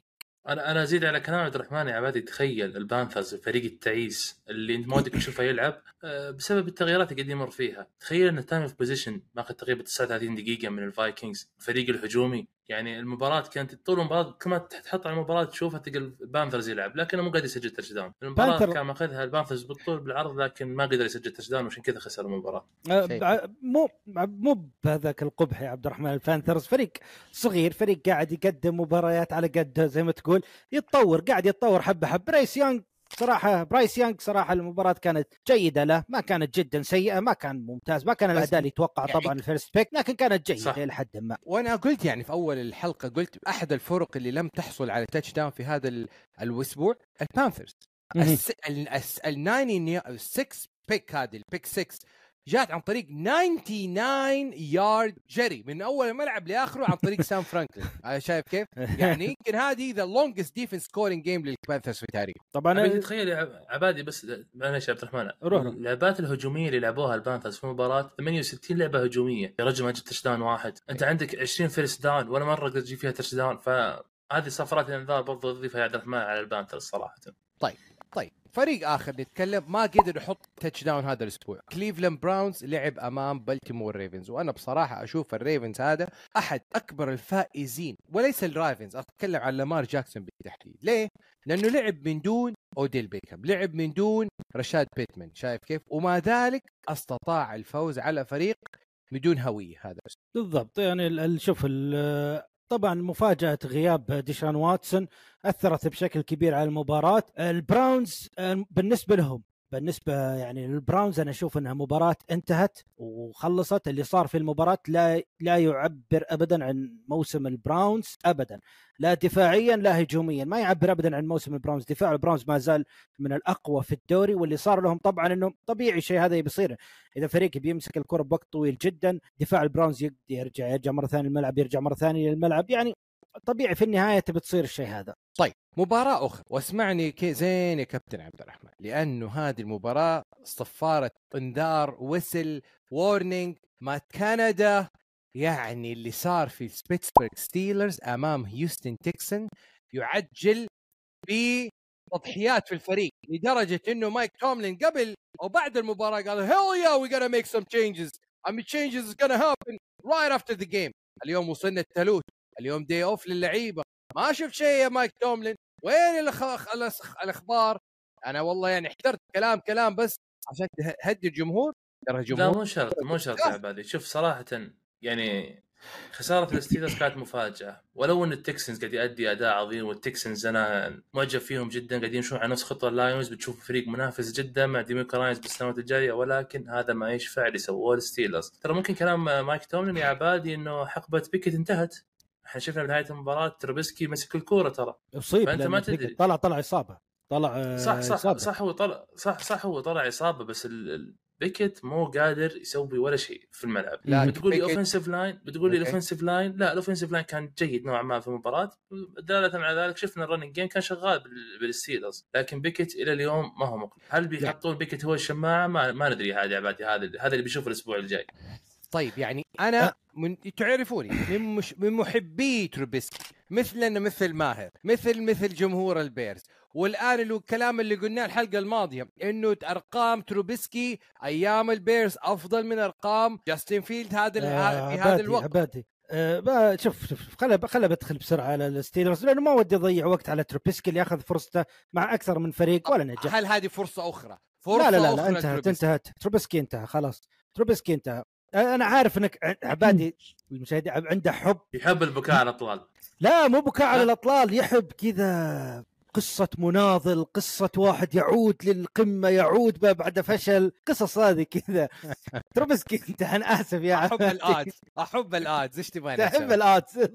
أنا أنا أزيد على كلام عبد الرحمن يا عبادي. تخيل البانثرز الفريق التعيس اللي أنت ما ودك تشوفه يلعب آه، بسبب التغييرات اللي قاعد يمر فيها. تخيل ان time of possession ماخذ تقريبا 39 دقيقة من الفايكنجز الفريق الهجومي يعني المباراة كانت طول المباراة كل ما تحط على المباراة تشوفها تلقى البانثرز يلعب لكنه مو قادر يسجل touchdown المباراة
بانثر-
كان ماخذها البانثرز بالطول بالعرض لكن ما قدر يسجل touchdown وعشان كذا خسر
المباراة.
بع- مو مو بهذاك القبح يا عبد الرحمن. البانثرز فريق صغير فريق قاعد يقدم مباريات على قده زي ما تقول يتطور قاعد يتطور حبة حبة. برايس يانج صراحة برايس يانج صراحة المباراة كانت جيدة له ما كانت جدا سيئة ما كان ممتاز ما كان
بس
الأداء اللي يتوقع
يعني-
طبعا الـ first pick لكن كانت
صح.
جيدة إلى حد ما
وأنا قلت يعني في أول الحلقة قلت أحد الفرق اللي لم تحصل على touchdown في هذا ال- الأسبوع البانثرز
مهم.
الس- ال- الس- النايني الـ 6 pick هذه الـ pick 6 جات عن طريق 99 يارد جري من أول الملعب لآخره عن طريق سام فرانكلين. شايف كيف؟ يعني يمكن هذه the longest defense scoring game للبانثرز في التاريخ
طبعا
عبادي تخيل عبادي بس معلش يا عبد الرحمن.
روح.
اللعبات الهجومية اللي لعبوها البانثرز في المباراة 68 لعبة هجومية. يا رجل ما جبت touchdown واحد. أنت عندك 20 first down ولا مرة قدرت تجيب فيها touchdown فهذه صفارات الإنذار برضو تضيفها يا عبد الرحمن على البانثرز صراحة.
طيب. فريق آخر نتكلم ما قدر يحط touchdown هذا الأسبوع. كليفلاند براونز لعب أمام بلتيمور ريفنز وأنا بصراحة أشوف الريفنز هذا أحد أكبر الفائزين وليس الريفنز أتكلم عن لامار جاكسون بالتحديد. ليه؟ لأنه لعب من دون اوديل بيكم لعب من دون رشاد بيتمن شايف كيف؟ ومع ذلك أستطاع الفوز على فريق بدون هوية هذا
بالضبط يعني شوف طبعا مفاجأة غياب ديشون واتسون أثرت بشكل كبير على المباراة. البراونز آه، بالنسبة لهم بالنسبة يعني للبراونز أنا أشوف أنها مباراة انتهت وخلصت. اللي صار في المباراة لا لا يعبر أبدا عن موسم البراونز أبدا. لا دفاعيا لا هجوميا. ما يعبر أبدا عن موسم البراونز. دفاع البراونز ما زال من الأقوى في الدوري واللي صار لهم طبعا أنه طبيعي شيء هذا بيصير. إذا فريق بيمسك الكرة بوقت طويل جدا دفاع البراونز يرجع يرجع مرة ثانية الملعب يرجع مرة ثانية للملعب. يعني طبيعي في النهاية تبي تصير الشيء هذا.
طيب مباراة أخرى. واسمعني كي زين يا كابتن عبد الرحمن. لأنه هذه المباراة صفارة انذار ويسل وورنينج ما كندا يعني اللي صار في سبيتسبرغ ستيلرز أمام هيوستن تكسن يعجل بتضحيات في الفريق لدرجة إنه مايك توملين قبل أو بعد المباراة قال هيل يا وي gotta make some changes. I mean changes is gonna happen right after the game. اليوم وصلنا الثلوث اليوم day off للعيبة. ما شفت شيء يا مايك توملين؟ وين. الأخبار؟ أنا والله يعني احترت كلام كلام بس عشان تهدي الجمهور. ترى
لا
الجمهور
مو شرط مو شرط يا عبادي شوف صراحة يعني خسارة الستيلرز كانت مفاجأة. ولو إن التكسنز قاعد يؤدي أداء عظيم والتكسنز أنا معجب فيهم جدا. قاعدين يمشون على نفس خطة اللايونز بتشوف فريق منافس جدا مع ديميكا راينز بالسنوات الجاية. ولكن هذا ما يشفع اللي سووه الستيلرز ترى ممكن كلام مايك توملين يا عبادي إنه حقبة بيكت انتهت. إحنا شفنا بنهايه المباراة تربسكي مسك الكورة ترى.
اصيب لأن
ما تدري.
طلع طلع إصابة. طلع آه،
صح صح
إصابة.
صح هو طلع صح صح هو طلع إصابة بس ال- ال- بيكت مو قادر يسوي ولا شيء في الملعب.
لا
بتقول لي
بيكيت-
offensive line بتقول لي.
ال
offensive line لا ال offensive line كان جيد نوعا ما في المباراة. دلاله على ذلك شفنا ال running game كان شغال بال- بالستيلرز لكن بيكت إلى اليوم ما هو مقنع. هل بيحطون بيكت هو الشماعة؟ ما, ما ندري هذا يا عبادي هذا هذا اللي بيشوفه الأسبوع الجاي.
طيب يعني
أنا.
من تعرفوني من مش من محبي تروبيسكي مثلنا مثل ماهر مثل مثل جمهور البيرز. والآن اللي الكلام اللي قلناه الحلقة الماضية إنه أرقام تروبيسكي أيام البيرز أفضل من أرقام جاستن فيلد هذا
آه،
في هذا الوقت.
عبادي آه، شوف شوف خله خله بدخل بسرعة على الستيلرز لأنه ما ودي أضيع وقت على تروبيسكي اللي أخذ فرصته مع أكثر من فريق ولا نجح.
هل هذه فرصة أخرى؟ فرصه
لا لا لا, لا انتهت. انتهت. تروبسكي انتهى خلاص. تروبسكي انتهى. أنا عارف إنك ع- عبادي المشاهدين عنده حب.
يحب البكاء على الأطلال.
لا مو بكاء على
لا.
الأطلال يحب كذا قصة مناضل قصة واحد يعود للقمة يعود ما بعد فشل قصص هذه كذا. تروبسكي انت أنا آسف يا
أحب
عبادي.
ال odds أحب ال odds. إيش تبغى
تحب ال odds.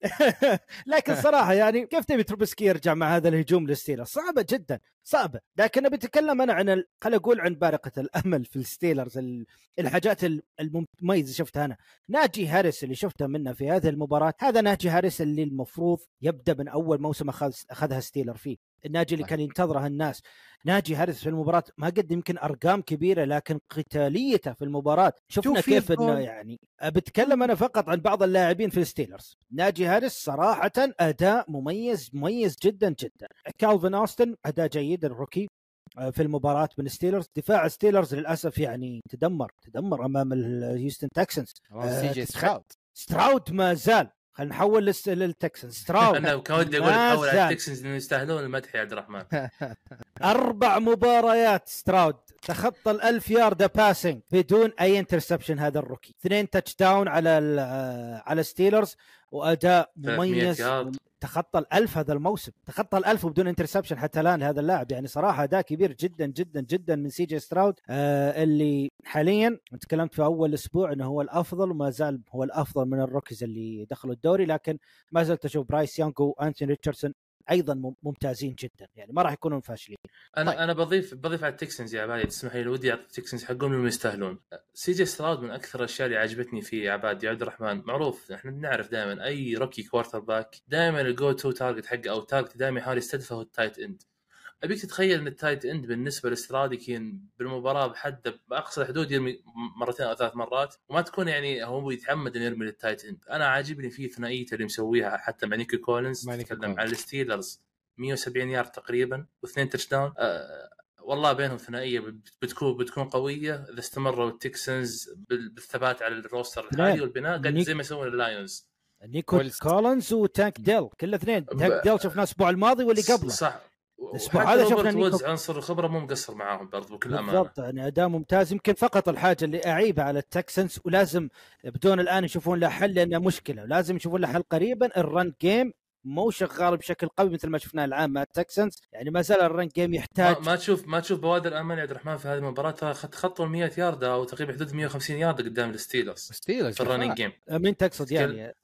لكن صراحة يعني كيف تبي تروبسكي يرجع مع هذا الهجوم للستيلرز صعبة جدا. صعبه لكن بتكلم أنا عن. خل أقول عن بارقة الأمل في الستيلرز ال... الحاجات ال- المميزة شفتها أنا ناجي هاريس اللي شفته منه في هذه المباراة هذا ناجي هاريس اللي المفروض يبدأ من أول موسم اخذ أخذها ستيلر فيه الناجي اللي. كان ينتظره الناس ناجي هاريس في المباراة ما قدم يمكن أرقام كبيرة لكن قتاليته في المباراة شفنا كيف
goal.
يعني بتكلم أنا فقط عن بعض اللاعبين في الستيلرز ناجي هاريس صراحة أداء مميز مميز جدا جدا كالفن أوستن أداء جيد ال rookie آه، في المباراة من ستيلرز. دفاع ستيلرز للأسف يعني تدمر تدمر أمام الهيوستن تكسنز
سي جي ستراود
ستراود ما زال. خلينا نحول للتكسنز. ستراود
أنا كان ودي
أقول
أول على. التكسنز إنه يستاهلون المدح يا عبد الرحمن.
أربع مباريات. ستراود تخطى الألف yard passing بدون أي interception هذا ال rookie. اثنين touchdown على آه، على ستيلرز وأداء
300
مميز. تخطى الألف هذا الموسم. تخطى الألف وبدون interception حتى الآن هذا اللاعب. يعني صراحة أداء كبير جدا جدا جدا من سي جي ستراود آه اللي حاليا تكلمت في أول أسبوع أنه هو الأفضل وما زال هو الأفضل من ال rookies اللي دخلوا الدوري. لكن ما زلت أشوف برايس يانج وأنتوني ريتشاردسون أيضا مم- ممتازين جدا يعني ما راح يكونون فاشلين.
أنا
طيب.
أنا بضيف بضيف على التكسنز يا عبادي تسمح لي ودي أعطي التكسنز حقهم لانهم يستاهلون. سي جي ستراود من أكثر الأشياء اللي عجبتني يا عبادي يا عبد الرحمن معروف إحنا بنعرف دائما أي rookie quarterback دائما ال go-to target حقه أو target دائما يحاول يستهدفه هو ال tight end أبيك تتخيل إن ال tight end بالنسبة لستراد يكون بالمباراة بحد بأقصى الحدود يرمي مرتين أو ثلاث مرات وما تكون يعني هو يتعمد إنه يرمي لل tight end. أنا عاجبني فيه ثنائيته اللي مسويها حتى مع نيكي كولينز
مع نيكي
تتكلم
كولينز.
عن الستيلرز 170 يارد تقريبا واثنين touchdown أه والله بينهم ثنائية بت- بتكون بتكون قوية. إذا استمروا التكسنز بال- بالثبات على ال roster
الحالي.
والبناء قد زي ما يسوون اللايونز.
نيكو. كولنز وتانك ديل كل اثنين. تانك ديل شفناه الأسبوع الماضي واللي قبله.
صح.
الأسبوع
وحتى
هذا
روبرت
شفنا نيكو-
وودز عنصر الخبره مو مقصر معاهم برضو بكل أمانة.
بالضبط يعني أداء ممتاز. يمكن فقط الحاجة اللي أعيبها على التكسنس ولازم بدون الآن يشوفون له حل لانها مشكلة. لازم يشوفون له حل قريبا. ال run game مو شغال بشكل قوي مثل ما شفناه الآن مع التكسنس يعني ما زال ال run game يحتاج
ما, ما تشوف ما تشوف بوادر امل يا عبد الرحمن في هذه المباراة؟ ترى خط- خطوا ال 100 يارده أو تقريبا حدود 150 يارده قدام الستيلرز
ستيلرز
في ال running game
مين تقصد يعني.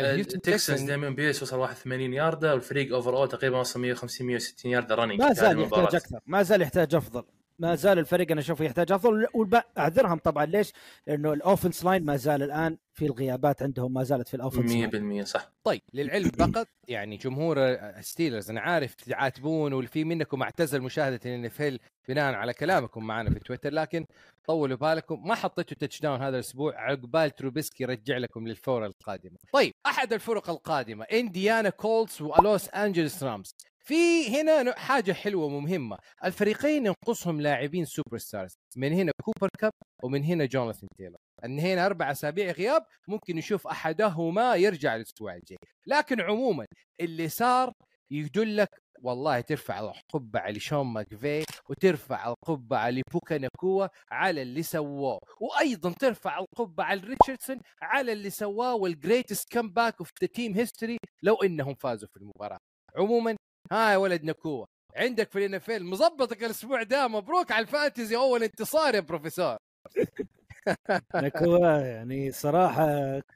الهيوستن
التكسنز
تكسن-
دائما بي إس وصل 81 يارده والفريق اوفر اول تقريبا وصل 150 160 يارده رننج
ما زال يحتاج أكثر ما زال يحتاج أفضل. ما زال الفريق أنا أشوفه يحتاج افضل واعذرهم طبعا ليش؟ لأنه الأوفنس لاين ما زال الآن في الغيابات عندهم ما زالت في الأوفنس لاين
100% صح
طيب للعلم فقط يعني جمهور ستيلرز أنا عارف تعاتبون والفي منكم أعتزل مشاهدة الان اف بناء على كلامكم معنا في تويتر لكن طولوا بالكم ما حطيتوا تاتش داون هذا الأسبوع عقبال تروبيسكي يرجع لكم للفورة القادمة. طيب أحد الفرق القادمة إنديانا كولتس ولوس انجلس رامز. في هنا حاجة حلوة ومهمة، الفريقين ينقصهم لاعبين superstars، من هنا كوبر كاب ومن هنا جوناثان تايلر. ان هنا أربع أسابيع غياب ممكن نشوف أحدهما يرجع الأسبوع الجاي، لكن عموما اللي صار يدلك والله ترفع القبعة لشون ماكفي وترفع القبعة لبوكا ناكوا على اللي سووه. وأيضا ترفع القبعة لريتشاردسون على اللي سواه وال greatest comeback of the team history لو إنهم فازوا في المباراة. عموما ها يا ولد نكوا عندك في الان مظبطك الأسبوع ده مبروك على ال fantasy أول انتصار يا بروفيسور.
نكوا يعني صراحة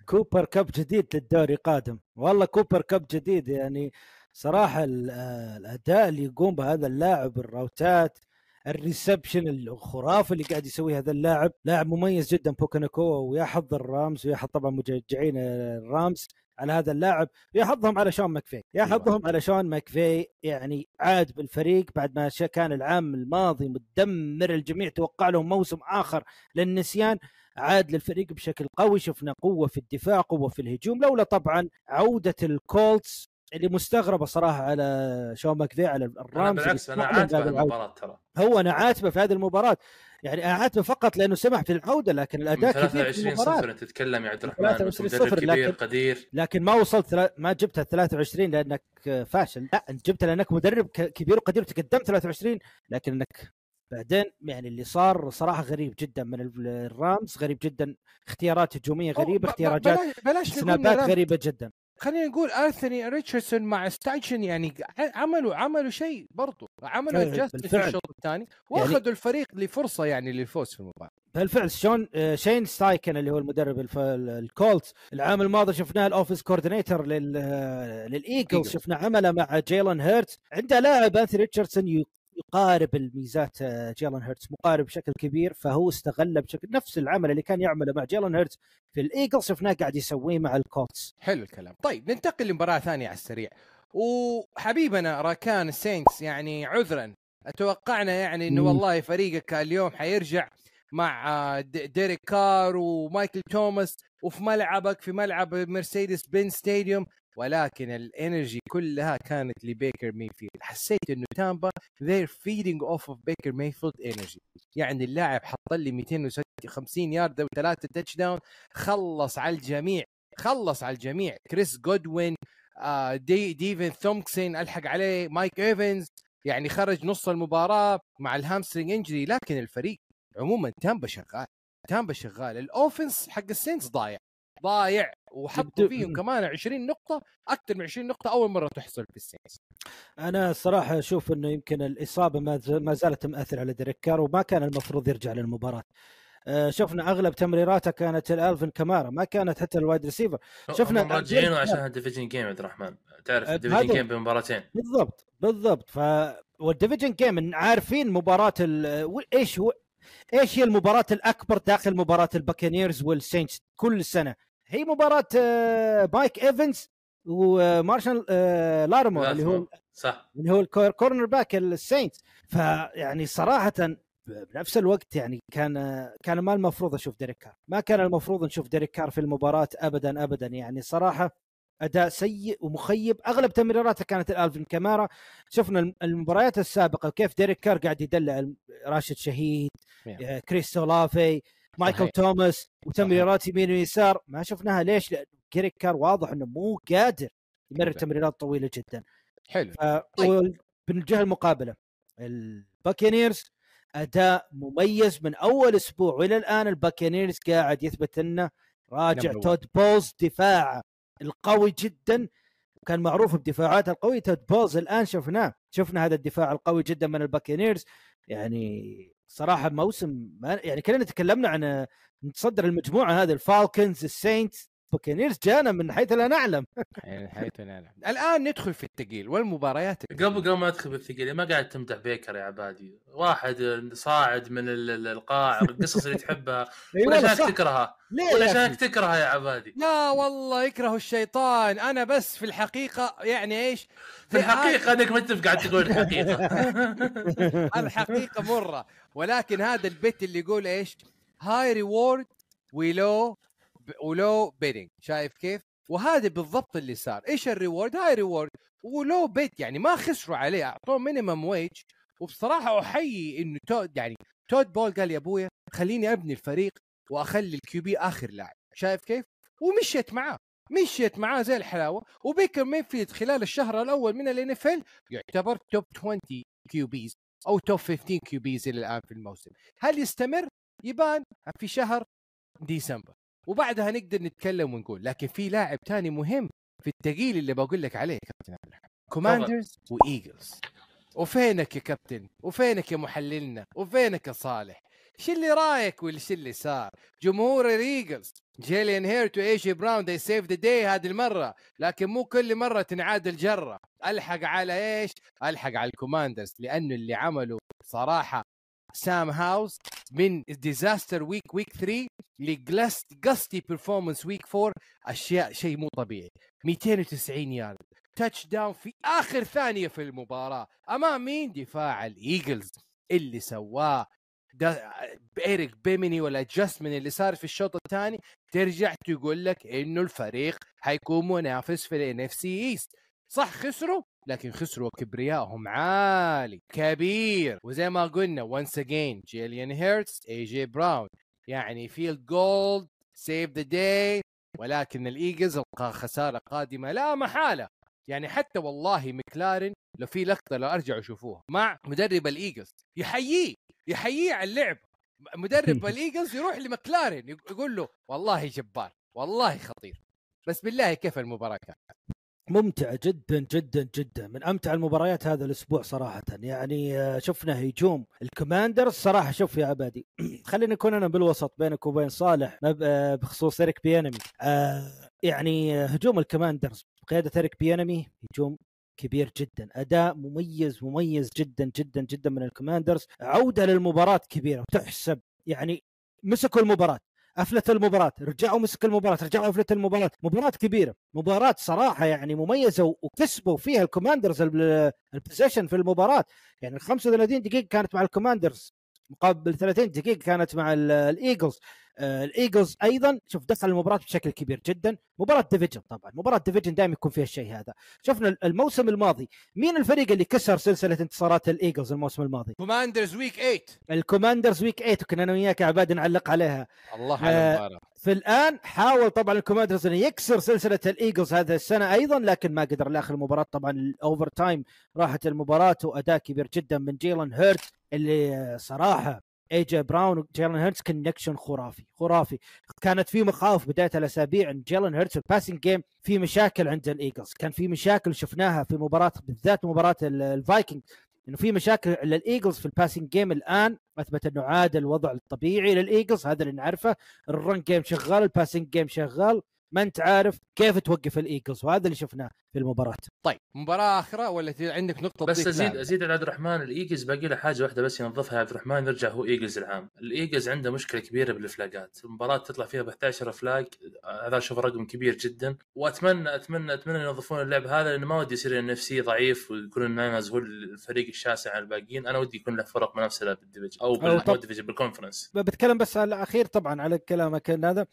كوبر كاب جديد للدوري قادم. والله كوبر كاب جديد يعني صراحة ال- آه، الأداء اللي يقوم بهذا اللاعب الراوتات ال reception الخرافي اللي قاعد يسويه هذا اللاعب. لاعب مميز جدا بوكا ناكوا ويا حظ الرامز ويا حظ طبعا مشجعين الرامز. على هذا اللاعب. يا حظهم على شون ماكفي. يا
أيوة.
حظهم على شون ماكفي. يعني عاد بالفريق بعد ما كان العام الماضي مدمر الجميع توقع لهم موسم آخر للنسيان. عاد للفريق بشكل قوي. شفنا قوة في الدفاع قوة في الهجوم. لولا طبعا عودة الكولتس اللي مستغربة صراحة على شون ماكفي على الرامز
بالعكس
أنا
عاتبه. المباراة ترى.
هو أنا عاتبه في هذه المباراة. يعني عاتبه فقط لأنه سمح في العودة لكن
من
الاداء كبير في
23
المباراه
صفر أنت تتكلم يا عبد الرحمن
23
أنت مدرب
صفر،
كبير
لكن-
قدير.
لكن ما وصلت ثلا- ما جبتها 23 لأنك فاشل. لا أنت جبتها لأنك مدرب ك- كبير وقدير وتقدمت 23 لكن أنك بعدين يعني اللي صار صراحة غريب جدا من ال- الرامز غريب جدا. اختيارات هجومية
غريبة
اختيارات
بلاش بلاش
سنابات غريبة جدا.
خلينا نقول أنثوني ريتشاردسون مع ستايكن يعني عملوا عملوا شيء برضو عملوا
إيه،
adjust في. الشوط الثاني وأخذوا الفريق لفرصة يعني للفوز في المباراة
بالفعل شون آه، شين ستايكن اللي هو المدرب الف... الكولتس العام الماضي شفناه ال offensive coordinator لل... آه،
للإيجلز.
شفنا عمله مع جيلون هيرتز عنده لاعب أنثوني ريتشاردسون. يقارب الميزات آه، جيلان هيرتز مقارب بشكل كبير فهو استغله بشكل نفس العمل اللي كان يعمله مع جيلان هيرتز في الإيجلز شفناه قاعد يسويه مع الكولتس
حلو الكلام. طيب ننتقل لمباراة ثانية على السريع. وحبيبنا راكان السينتس يعني عذرا أتوقعنا يعني
إنه.
والله فريقك اليوم حيرجع مع آه، ديريك كار ومايكل توماس وفي ملعبك في ملعب مرسيدس بن ستاديوم ولكن ال energy كلها كانت لبيكر ميفيلد حسيت إنه تامبا they're feeding off of بيكر ميفيلد energy يعني اللاعب حط لي 250 يارد وثلاثه touchdown خلص على الجميع خلص على الجميع. كريس جودوين آه، دي ديفن ثومبكينز ألحق عليه مايك إيفنز يعني خرج نص المباراة مع ال hamstring injury. لكن الفريق عموما تامبا شغال تامبا شغال. ال offense حق السينتس ضايع. ضايع وحطوا فيهم كمان 20 نقطة أكثر من 20 نقطة أول مرة تحصل في السينتس
أنا الصراحه أشوف إنه يمكن الإصابة ما زالت مأثر على ديريك كار وما كان المفروض يرجع للمباراة. آه، شفنا أغلب تمريراته كانت الالفن كامارا ما كانت حتى ال wide receiver.
شفنا مرجعينه
ديريك
عشان.
ال
division game عبد الرحمن. تعرف
ال
division
هذا-
game بمباراتين.
بالضبط بالضبط. ف وال division game عارفين مباراة ال... إيش هو إيش هي المباراة الأكبر داخل مباراة الباكنيرز والسينتس كل سنة؟ هي مباراة آه، مايك إيفنز ومارشال آه، لاتيمور اللي هو
صح.
اللي هو ال cor- corner back السينتس. فيعني صراحة بنفس الوقت يعني كان كان ما المفروض أشوف ديريك كار. ما كان المفروض نشوف ديريك كار في المباراة ابدا ابدا. يعني صراحة أداء سيء ومخيب. أغلب تمريراته كانت الالفين كامارا شفنا المباريات السابقة كيف ديريك كار قاعد يدلع راشد شهيد
Yeah.
آه، كريس أولافي مايكل
صحيح.
توماس وتمريرات يمين ويسار ما شفناها ليش؟ لأن ديريك كار واضح إنه مو قادر يمرر. تمريرات طويلة جدا
حلو
ف...
طيب.
بالجهة المقابلة الباكينيرز أداء مميز من أول أسبوع والى الآن الباكينيرز قاعد يثبت إنه راجع. تود بولز دفاع القوي جدا وكان معروف بدفاعاته القوية تود بولز الآن شفناه شفنا هذا الدفاع القوي جدا من الباكينيرز يعني صراحة موسم ما يعني كلنا تكلمنا عن نتصدر المجموعة هذه الفالكنز السينتس باكينيرز جانا من حيث لا نعلم.
يعني حيث نعلم. الآن ندخل في الثقيل والمباريات
قبل قبل ما ادخل بالثقيل ما قاعد تمدح بيكر يا عبادي؟ واحد صاعد من ال- ال- القاع القصص اللي تحبها.
اي
ولا
صح.
تكرهها. ولا
أخي؟
تكرهها يا عبادي؟
لا والله يكره الشيطان. أنا بس في الحقيقة يعني إيش؟
في الحقيقة أنك ما انت قاعد تقول الحقيقة.
الحقيقة مرة. ولكن هذا البيت اللي يقول إيش؟ high reward و low و low bidding شايف كيف؟ وهذا بالضبط اللي صار. إيش ال reward high reward و low bet يعني ما خسروا عليه أعطوه minimum wage وبصراحة أحيي إنه تود يعني تود بول قال يا أبويا خليني أبني الفريق وأخلي ال QB آخر لاعب. شايف كيف؟ ومشيت معاه. مشيت معاه زي الحلاوة. وبيكر ميفيلد خلال الشهر الأول من ال NFL يعتبر top 20 QBs أو top 15 QBs إلى الآن في الموسم. هل يستمر؟ يبان في شهر ديسمبر. وبعدها نقدر نتكلم ونقول لكن في لاعب تاني مهم في التقيل اللي بقول لك عليه كابتن عبد الرحمن. كوماندرز وايجلز وفينك يا كابتن؟ وفينك يا محللنا؟ وفينك يا صالح؟ شو اللي رايك والشي اللي صار؟ جمهور الايجلز جيلين هيرتس وايجي براون they save the day هذه المرة. لكن مو كل مرة تنعاد الجرة. ألحق على إيش؟ ألحق على الكوماندرز لأنه اللي عمله صراحة سام هاول من disaster week week 3 legacy performance week 4 اشياء شيء مو طبيعي. 290 yard. touchdown في آخر ثانية في المباراة. أمام مين؟ دفاع الإيجلز. اللي سواه إيريك بيانمي وال adjustment اللي صار في الشوط الثاني. ترجع تقول لك إنه الفريق حيكون منافس في ال NFC East صح خسروا؟ لكن خسروا كبريائهم عالي كبير. وزي ما قلنا once again جيلان هيرتس اي جي براون يعني field goal save the day ولكن الإيجلز القى خسارة قادمة لا محالة. يعني حتى والله مكلارن لو في لقطة لو ارجعوا شوفوها مع مدرب الإيجلز. يحييه يحييه على اللعب. مدرب الإيجلز يروح لمكلارن يقول له والله جبار والله خطير. بس بالله كيف المباراة كانت؟
ممتعة جدا جدا جدا. من أمتع المباريات هذا الأسبوع صراحة. يعني آه، شفنا هجوم الكوماندرز صراحة شوف يا عبادي. خلينا نكون أنا بالوسط بينك وبين صالح آه، بخصوص اريك بيانمي آه يعني هجوم الكوماندرز بقيادة اريك بيانمي هجوم كبير جدا. أداء مميز مميز جدا جدا جدا من الكوماندرز عودة للمباراة كبيرة وتحسب. يعني مسكوا المباراة. أفلت المباراة رجعوا مسك المباراة رجعوا أفلت المباراة. مباراة كبيرة مباراة صراحة يعني مميزة وكسبوا فيها الكوماندرز ال possession في المباراة. يعني 35 دقيقة كانت مع الكوماندرز. مقابل 30 دقيقة كانت مع الإيجلز. آه، الإيجلز أيضا شوف دخل المباراة بشكل كبير جدا. مباراة division طبعا. مباراة division دائما يكون فيها الشيء هذا. شفنا الموسم الماضي. مين الفريق اللي كسر سلسلة انتصارات الإيجلز الموسم الماضي؟
كوماندرز week 8
الكوماندرز week 8 وكنا أنا وياك عباد نعلق عليها.
الله على
آه،
المباراة.
في الآن حاول طبعا الكوماندرز انه يكسر سلسلة الإيجلز هذا السنة أيضا لكن ما قدر. لآخر المباراة طبعا ال overtime راحت المباراة وأداء كبير جدا من جيلان هيرت اللي صراحة اي جي براون وجيلان هيرتس connection خرافي خرافي. كانت في مخاوف بداية الأسابيع إن جيلان هيرتس ال passing game في مشاكل عند الإيجلز. كان في مشاكل شفناها في مباراة بالذات مباراة الفايكنج إنه في مشاكل للإيجلز في ال passing game الآن أثبت إنه عاد الوضع الطبيعي للإيجلز هذا اللي نعرفه. ال run game شغال ال passing game شغال. ما أنت عارف كيف توقف الإيجلز وهذا اللي شفناه. في المباراة.
طيب مباراة أخرى ولا عندك نقطة
بس ازيد
لها؟
ازيد على عبد الرحمن الإيجلز باقي له حاجة واحدة بس ينظفها. عبد الرحمن يرجع هو إيجلز العام. الإيجلز عنده مشكلة كبيرة بالفلاجات المباراة تطلع فيها ب 11 flag هذا أشوف رقم كبير جدا. واتمنى اتمنى أتمنى ينظفون اللعب هذا لأنه ما ودي يصير إن ضعيف ويكون الناينرز هو الفريق الشاسع على الباقيين. أنا ودي يكون له فرق منافسة له بال division
أو
بال division بال conference
بتكلم بس على الأخير طبعا على كلامك هذا.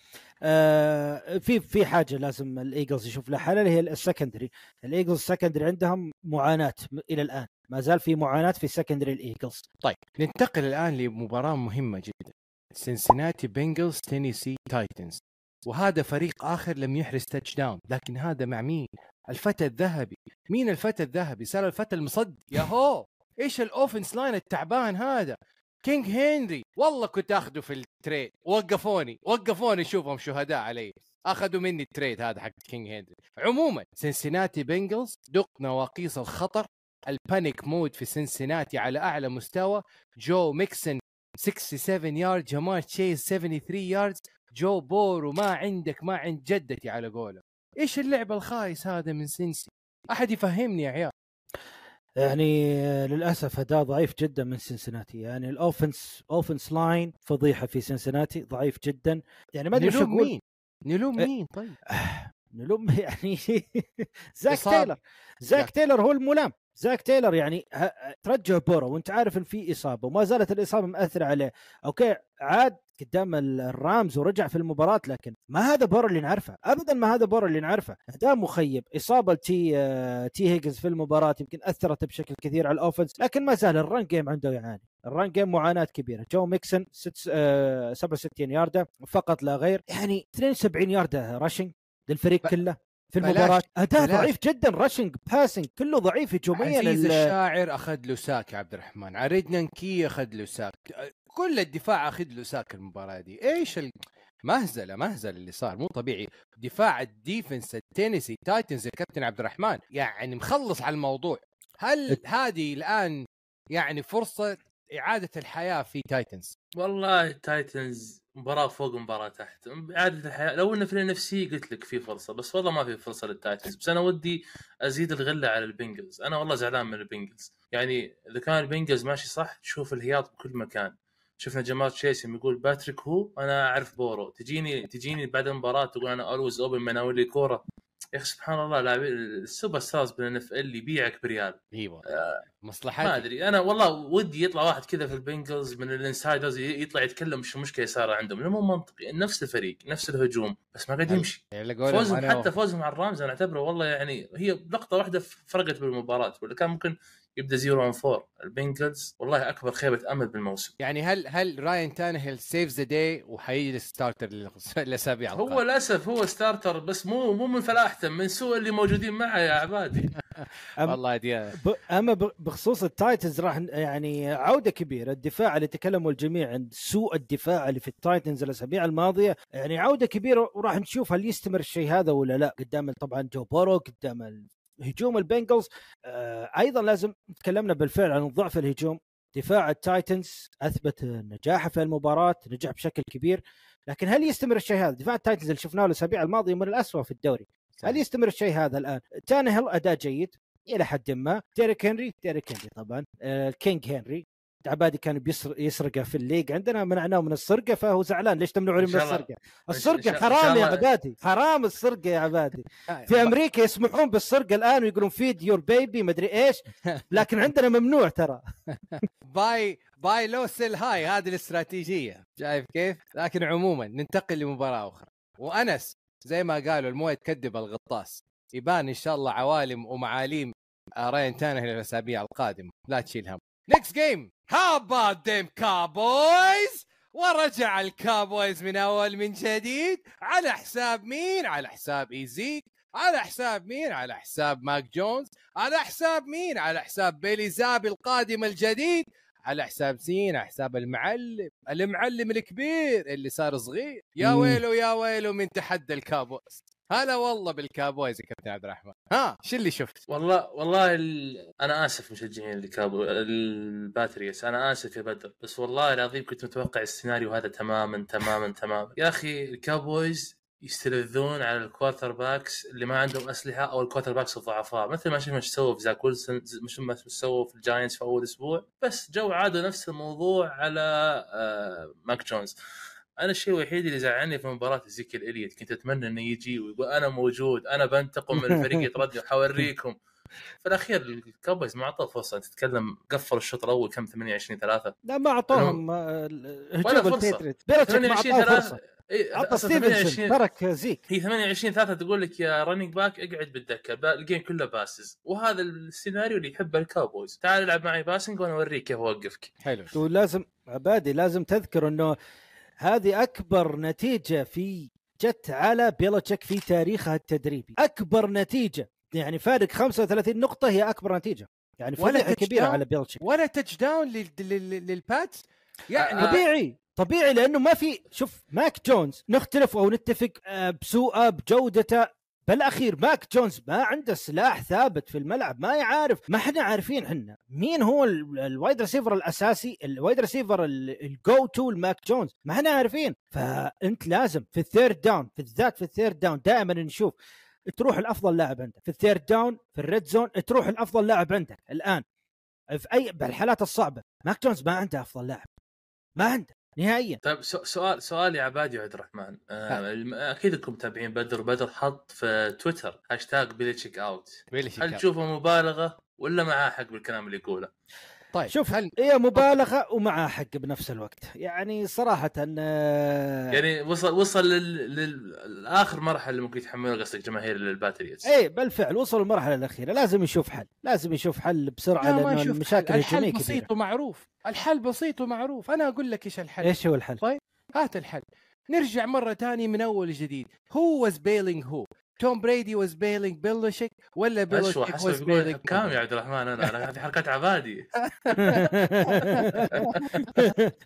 آه في في حاجة لازم الإيجلز يشوف لها حل اللي هي ال secondary الإيجلز ال secondary عندهم معاناة إلى الآن. ما زال في معاناة في secondary الإيجلز.
طيب ننتقل الآن لمباراة مهمة جدا. سنسناتي بنجلز تينيسي تايتنز وهذا فريق آخر لم يحرز touchdown لكن هذا مع مين؟ الفتى الذهبي. مين الفتى الذهبي؟ صار الفتى المصدي هو إيش ال offense line التعبان هذا؟ كينج هنري والله كنت آخذه في ال trade وقفوني. وقفوني شوفهم شهداء علي. أخذوا مني ال trade هذا حق كينج هنري عموما سنسناتي بنجلز دق نواقيس الخطر ال panic mode في سنسناتي على أعلى مستوى. جو ميكسن 67 يارد جمال تشيز 73 yards جو بورو ما عندك ما عند جدتي على قوله. إيش اللعب الخايس هذا من سنسي أحد يفهمني يا عيال؟
يعني آه، للأسف اداء ضعيف جدا من سنسناتي يعني ال offense offense line فضيحة في سنسناتي ضعيف جدا. يعني ما أدري
نلوم
أقول.
مين نلوم
إيه.
مين؟ طيب.
نلوم يعني زاك. تايلر. زاك. تايلر هو الملام. زاك تايلر يعني ترجع بورو وانت عارف إن في إصابة وما زالت الإصابة مأثرة عليه. أوكي عاد قدام ال- الرامز ورجع في المباراة لكن ما هذا بورو اللي نعرفه؟ ابدا ما هذا بورو اللي نعرفه. اداء مخيب. إصابة تي آه، تي هيجنز في المباراة يمكن أثرت بشكل كثير على ال offense لكن ما زال ال run game عنده يعاني. ال run game معاناة كبيرة. جو ميكسون ست آه، 67 ياردة فقط لا غير. يعني 72 ياردة rushing للفريق
ب-
كله في أداء
بلاش.
ضعيف جدا rushing passing كله ضعيف هجوميا
عزيز
ال-
الشاعر أخذ له sack يا عبد الرحمن. عريدنا نكي أخذ له sack. كل الدفاع أخذ له sack المباراة دي. إيش ال... مهزلة مهزلة اللي صار. مو طبيعي. دفاع ال defense التينيسي تايتنز يا كابتن عبد الرحمن. يعني مخلص على الموضوع. هل هذه الآن يعني فرصة إعادة الحياة في تايتنز
والله التايتنز مباراة فوق مباراة تحت. إعادة الحياة لو إنه في ال NFC قلت لك في فرصة بس والله ما في فرصة للتايتنز بس أنا ودي أزيد الغلة على البنجلز. أنا والله زعلان من البنجلز. يعني إذا كان البنجلز ماشي صح تشوف الهياط بكل مكان. شفنا جمال تشيسم يقول باتريك who أنا أعرف بورو. تجيني تجيني بعد المباراة تقول أنا always open مناول لي كورة. يا أخي سبحان الله لاعبين ال superstars بال NFL يبيعك بريال.
أيوه
ما
مصلحتي.
أدري. أنا والله ودي يطلع واحد كذا في البنجلز من ال insiders يطلع يتكلم شو المشكلة صار عندهم. لأنه مو منطقي. نفس الفريق نفس الهجوم بس ما قاعد يمشي. فوزهم حتى فوزهم على ال Rams أنا أعتبره والله يعني هي لقطة واحدة فرقت بالمباراة ولا كان ممكن يبدأ 0 and 4 ال Bengals والله أكبر خيبة امل بالموسم.
يعني هل هل راين تانهيل saves the day وحيجي ال starter الاسابيع
هو؟ للأسف هو starter بس مو مو من فلاحته من سوء اللي موجودين معه يا عبادي.
والله دي
ب... أما. بخصوص ال Titans راح يعني عودة كبيرة. الدفاع اللي تكلموا الجميع عن سوء الدفاع اللي في ال Titans الأسابيع الماضية يعني عودة كبيرة وراح نشوف هل يستمر الشيء هذا ولا لا. قدام طبعا جو بورو قدام هجوم ال Bengals آه أيضا لازم تكلمنا بالفعل عن ضعف الهجوم. دفاع ال Titans أثبت نجاحه في المباراة نجح بشكل كبير. لكن هل يستمر الشيء هذا؟ دفاع ال Titans اللي شفناه الأسابيع الماضية من الاسوء في الدوري. هل يستمر الشيء هذا الآن؟ تانهيل أداء جيد إلى حد ما. ديريك هنري ديريك هنري طبعا. آه، ال King هنري. عبادي كان بيسرق يسرقه في ال league عندنا منعناه من السرقة فهو زعلان. ليش تمنعوني من.
السرقة؟ السرقة
حرام يا عبادي. حرام السرقة يا عبادي. في أمريكا يسمحون بالسرقة الآن ويقولون feed your baby مدري إيش. لكن عندنا ممنوع ترى.
buy buy low sell high. هذه الاستراتيجية. شايف كيف؟ لكن عموما ننتقل لمباراة أخرى. وأنس زي ما قالوا الموية تكذب الغطاس. يبان إن شاء الله عوالم ومعاليم راين تانهيل الاسابيع القادمة. لا تشيل هم next game how about them Cowboys ورجع ال Cowboys من أول من جديد. على حساب مين؟ على حساب زيك. على حساب مين؟ على حساب ماك جونز. على حساب مين؟ على حساب بيلي زابي القادم الجديد. على حساب مين على حساب المعلم. المعلم الكبير اللي صار صغير. يا. ويلو يا ويلو من تحدى ال Cowboys هلا والله بال Cowboys يا كابتن عبد الرحمن. ها شو اللي شفت؟
والله والله ال... أنا آسف مشجعين اللي كابو ال Patriots. أنا آسف يا بدر بس والله العظيم كنت متوقع السيناريو هذا تماما تماما تماما. يا أخي ال Cowboys يستلذون على ال quarterbacks اللي ما عندهم أسلحة أو ال quarterbacks الضعفاء. مثل ما شفنا إيش سووا في زاك ويلسون مثل ما سووا في ال Giants في أول أسبوع. بس جو عادوا نفس الموضوع على آه ماك جونز. أنا الشيء الوحيد اللي زعلني في مباراة زيكيل اليت كنت أتمنى إنه يجي ويقول أنا موجود أنا بنتقم من الفريق يتردد وحوريكم. في الأخير الكوبايز ما اعطوه فرصة أنت تتكلم قفل الشوط الأول كم؟ 28 3
لا ما اعطوهم
ولا
هجوم
فرصة.
البيتريت بيرتشيك ما
28
أعطاه فرصة.
3 إيه،
عطى
28
ستيفنسون ترك زيك
هي 28 3 تقول لك يا رننج باك اقعد بالدكة با- الجيم كله باسز. وهذا السيناريو اللي يحبه الكاوبويز تعال العب معي باسنج وأنا أوريك كيف أوقفك.
حلو.
ولازم عبادي لازم تذكر إنه هذه أكبر نتيجة في جت على بيلتشيك في تاريخها التدريبي أكبر نتيجة يعني فارق 35 نقطة هي أكبر نتيجة يعني
touch
كبيره؟ على بيلتشيك
ولا touchdown لل- لل- لل Pats يعني
آه.
طبيعي طبيعي لأنه ما في شوف ماك جونز نختلف أو نتفق آه، بسوءه بجودته بالاخير ماك جونز ما عنده سلاح ثابت في الملعب ما يعرف ما إحنا عارفين إحنا مين هو ال- ال wide receiver الأساسي ال wide receiver ال- ال go-to لماك جونز ما إحنا عارفين. فأنت لازم في ال third down بالذات في ال third down دائما نشوف تروح الأفضل لاعب عندك. في ال third down في ال red zone تروح الأفضل لاعب عندك الآن. في اي بالحالات الصعبة ماك جونز ما عنده أفضل لاعب. ما عنده. نهائيا
طيب سؤال سؤال يا عبادي وعبد الرحمن آه أكيد انكم متابعين بدر بدر حط في تويتر هاشتاج بيلتشيك
out
هل. تشوفه مبالغة ولا معاه حق بالكلام اللي يقوله؟
طيب
شوف
هل
هي مبالغة ومعها حق بنفس الوقت. يعني صراحة آه،
يعني وصل وصل لل- لل- لاخر مرحلة اللي ممكن يتحملها قصدك جماهير ال
Patriots. إيه بالفعل وصلوا المرحلة الأخيرة. لازم يشوف حل لازم يشوف حل بسرعة
لا ما لأنه
المشاكل
الحل بسيط ومعروف. الحل بسيط ومعروف. أنا أقول لك إيش الحل.
إيش هو الحل؟
هات الحل. نرجع مرة تاني من أول جديد who was bailing who توم بريدي was bailing بيلتشيك ولا بيلتشيك
حسب was
bailing
حكام يا عبد الرحمن أنا أنا هذه حركات عبادي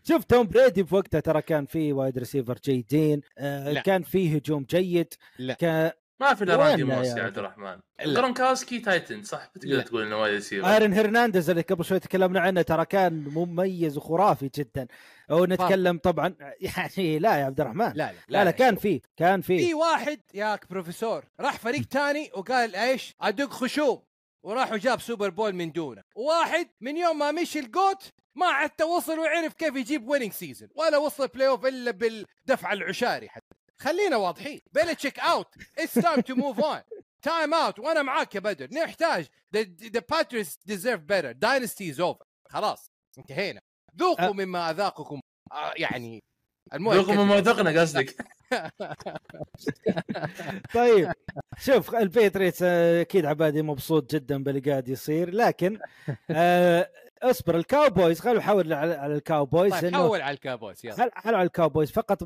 شوف توم بريدي في وقتها ترى كان في wide receiver جيدين آه. كان في هجوم جيد
لا.
كان
ما في
إلا
راندي
لا
موس
يا عبد
الرحمن.
لا.
جرونكاوسكي tight end صح؟
لا.
بتقدر تقول إنه wide receiver.
آرون هرنانديز اللي قبل شوي تكلمنا عنه ترى كان مميز وخرافي جدا. ونتكلم طبعا يعني لا يا عبد الرحمن.
لا
لا لا كان فيه كان
في.
فيه
واحد ياك بروفيسور راح فريق تاني وقال إيش؟ أدق خشوم. وراح وجاب Super Bowl من دونه. واحد من يوم ما مشي ال GOAT ما حتى وصل وعرف كيف يجيب winning season ولا وصل playoff إلا بالدفع العشاري حتى. خلينا واضحين. بيلتشيك out it's time to move on time out وأنا معاك يا بدر. نحتاج. the Patriots deserve better dynasty is over خلاص. انتهينا. ذوقوا
أه.
مما أذاقكم. آه، يعني المهم
ذوقوا من موثقنا قصدك.
طيب. شوف ال Patriots آه، أكيد عبادي مبسوط جدا باللي قاعد يصير. لكن آه اصبر. ال Cowboys خلوا نحاول على على ال
Cowboys
طيب
حول على الكابوس يلا.
خلوا على الكاوبويز. فقط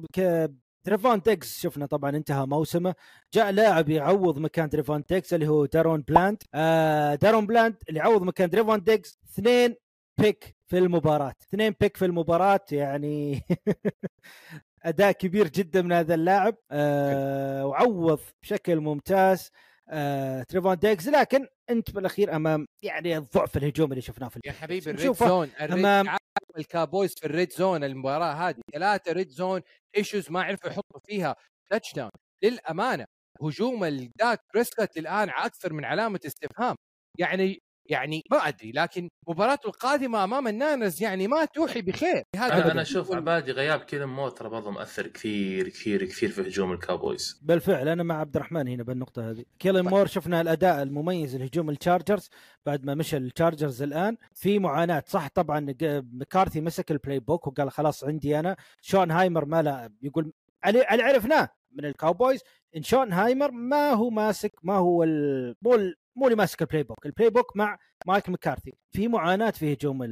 ك... تريفون ديقز شفنا طبعا انتهى موسمه. جاء لاعب يعوض مكان تريفون ديقز اللي هو دارون بلاند آه دارون بلاند اللي يعوض مكان تريفون ديقز. اثنين pick في المباراة. اثنين pick في المباراة يعني أداء كبير جدا من هذا اللاعب. آه وعوض بشكل ممتاز آه تريفون ديقز لكن انت بالأخير أمام يعني الضعف الهجومي اللي شفناه في
يا حبيبي ال
red
zone ال red
أمام-
عارف الكاوبويز في ال red zone المباراة هذه. ثلاثة red zone issues ما عرفوا يحطوا فيها touchdown للأمانة هجوم الداك بريسكوت الآن أكثر من علامة استفهام. يعني يعني ما أدري لكن مباراته القادمة أمام الناينرز يعني ما توحي بخير. هذا
أنا أشوف عبادي غياب كيلن مور ترى برضه مؤثر كثير كثير كثير في هجوم الكاوبويز
بالفعل أنا مع عبد الرحمن هنا بالنقطة هذه. كيلن مور شفنا الأداء المميز لهجوم التشارجرز بعد ما مشى التشارجرز الآن. في معاناة صح طبعا مكارثي مسك ال playbook وقال خلاص عندي أنا. شوتنهايمر ما لا يقول اللي عرفناه من الكاوبويز إن شوتنهايمر ما هو ماسك ما هو ال... مو ال... مو اللي ماسك ال playbook ال playbook مع مايك مكارثي. في معاناة في هجوم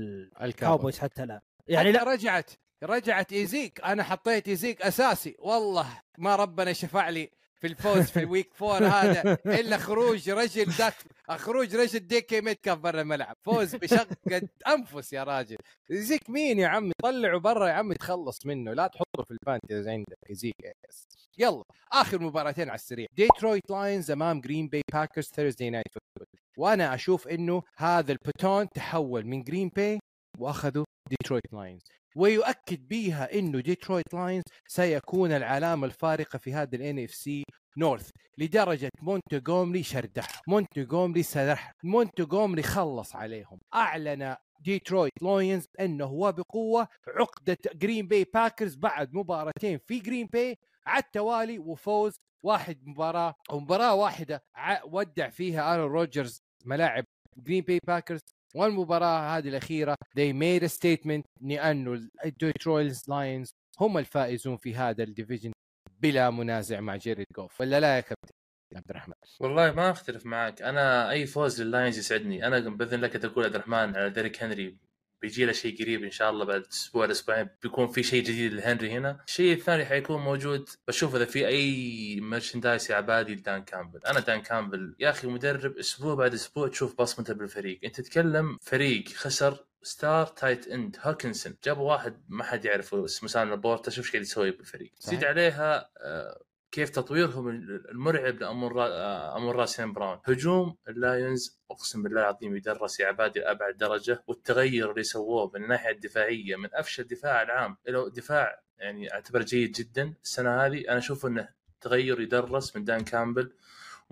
الكاوبويز حتى الآن. يعني لا
رجعت رجعت إيزيك. أنا حطيت إيزيك أساسي. والله ما ربنا شفع لي في الفوز في ال week four هذا إلا خروج رجل ذاك خروج رجل دي كي ميتكاف برا الملعب. فوز بشق الأنفس يا راجل. ايزيك مين يا عمي؟ طلعه برا يا عمي تخلص منه. لا تحطه في ال fantasy عندك yes. يلا آخر مباراتين على السريع. ديترويت لاينز أمام جرين باي باكرز Thursday night football وأنا أشوف إنه هذا ال baton تحول من جرين باي وأخذوا ديترويت لاينز ويؤكد بها إنه ديترويت لاينز سيكون العلامه الفارقه في هذا ال NFC North لدرجة مونتجومري شردح مونتجومري سرح مونتجومري خلص عليهم. أعلن ديترويت لاينز أنه هو بقوه عقدة جرين باي باكرز بعد مباراتين في جرين باي على التوالي وفوز واحد مباراة أو مباراة واحدة ودع فيها ارون روجرز ملاعب جرين باي باكرز والمباراة هذه الأخيرة they made a statement لأنه الديترويت لاينز هم الفائزون في هذا ال division بلا منازع مع جيريد جوف ولا لا يا كابتن عبد الرحمن؟
والله ما أختلف معك. أنا أي فوز لللاينز يسعدني. أنا بإذن لك تقول عبد الرحمن على ديريك هنري بيجي له شيء قريب إن شاء الله بعد أسبوع أسبوعين بيكون في شيء جديد لهنري هنا. الشيء الثاني حيكون موجود بشوف إذا في أي merchandise يا عبادي لدان كامبل. أنا دان كامبل يا أخي مدرب أسبوع بعد أسبوع تشوف بصمته بالفريق. أنت تتكلم فريق خسر star tight end هوكنسون جابوا واحد ما حد يعرفه اسمه سام لابورتا شوف إيش قاعد يسوي بالفريق. زيد عليها آه، كيف تطويرهم المرعب لأمون را... أمون را سينت براون. هجوم اللاينز أقسم بالله العظيم يدرس يا عبادي لأبعد درجة والتغير اللي سووه من الناحية الدفاعية من أفشل دفاع العام إلى دفاع يعني أعتبره جيد جدا. السنة هذه أنا أشوف إنه تغير يدرس من دان كامبل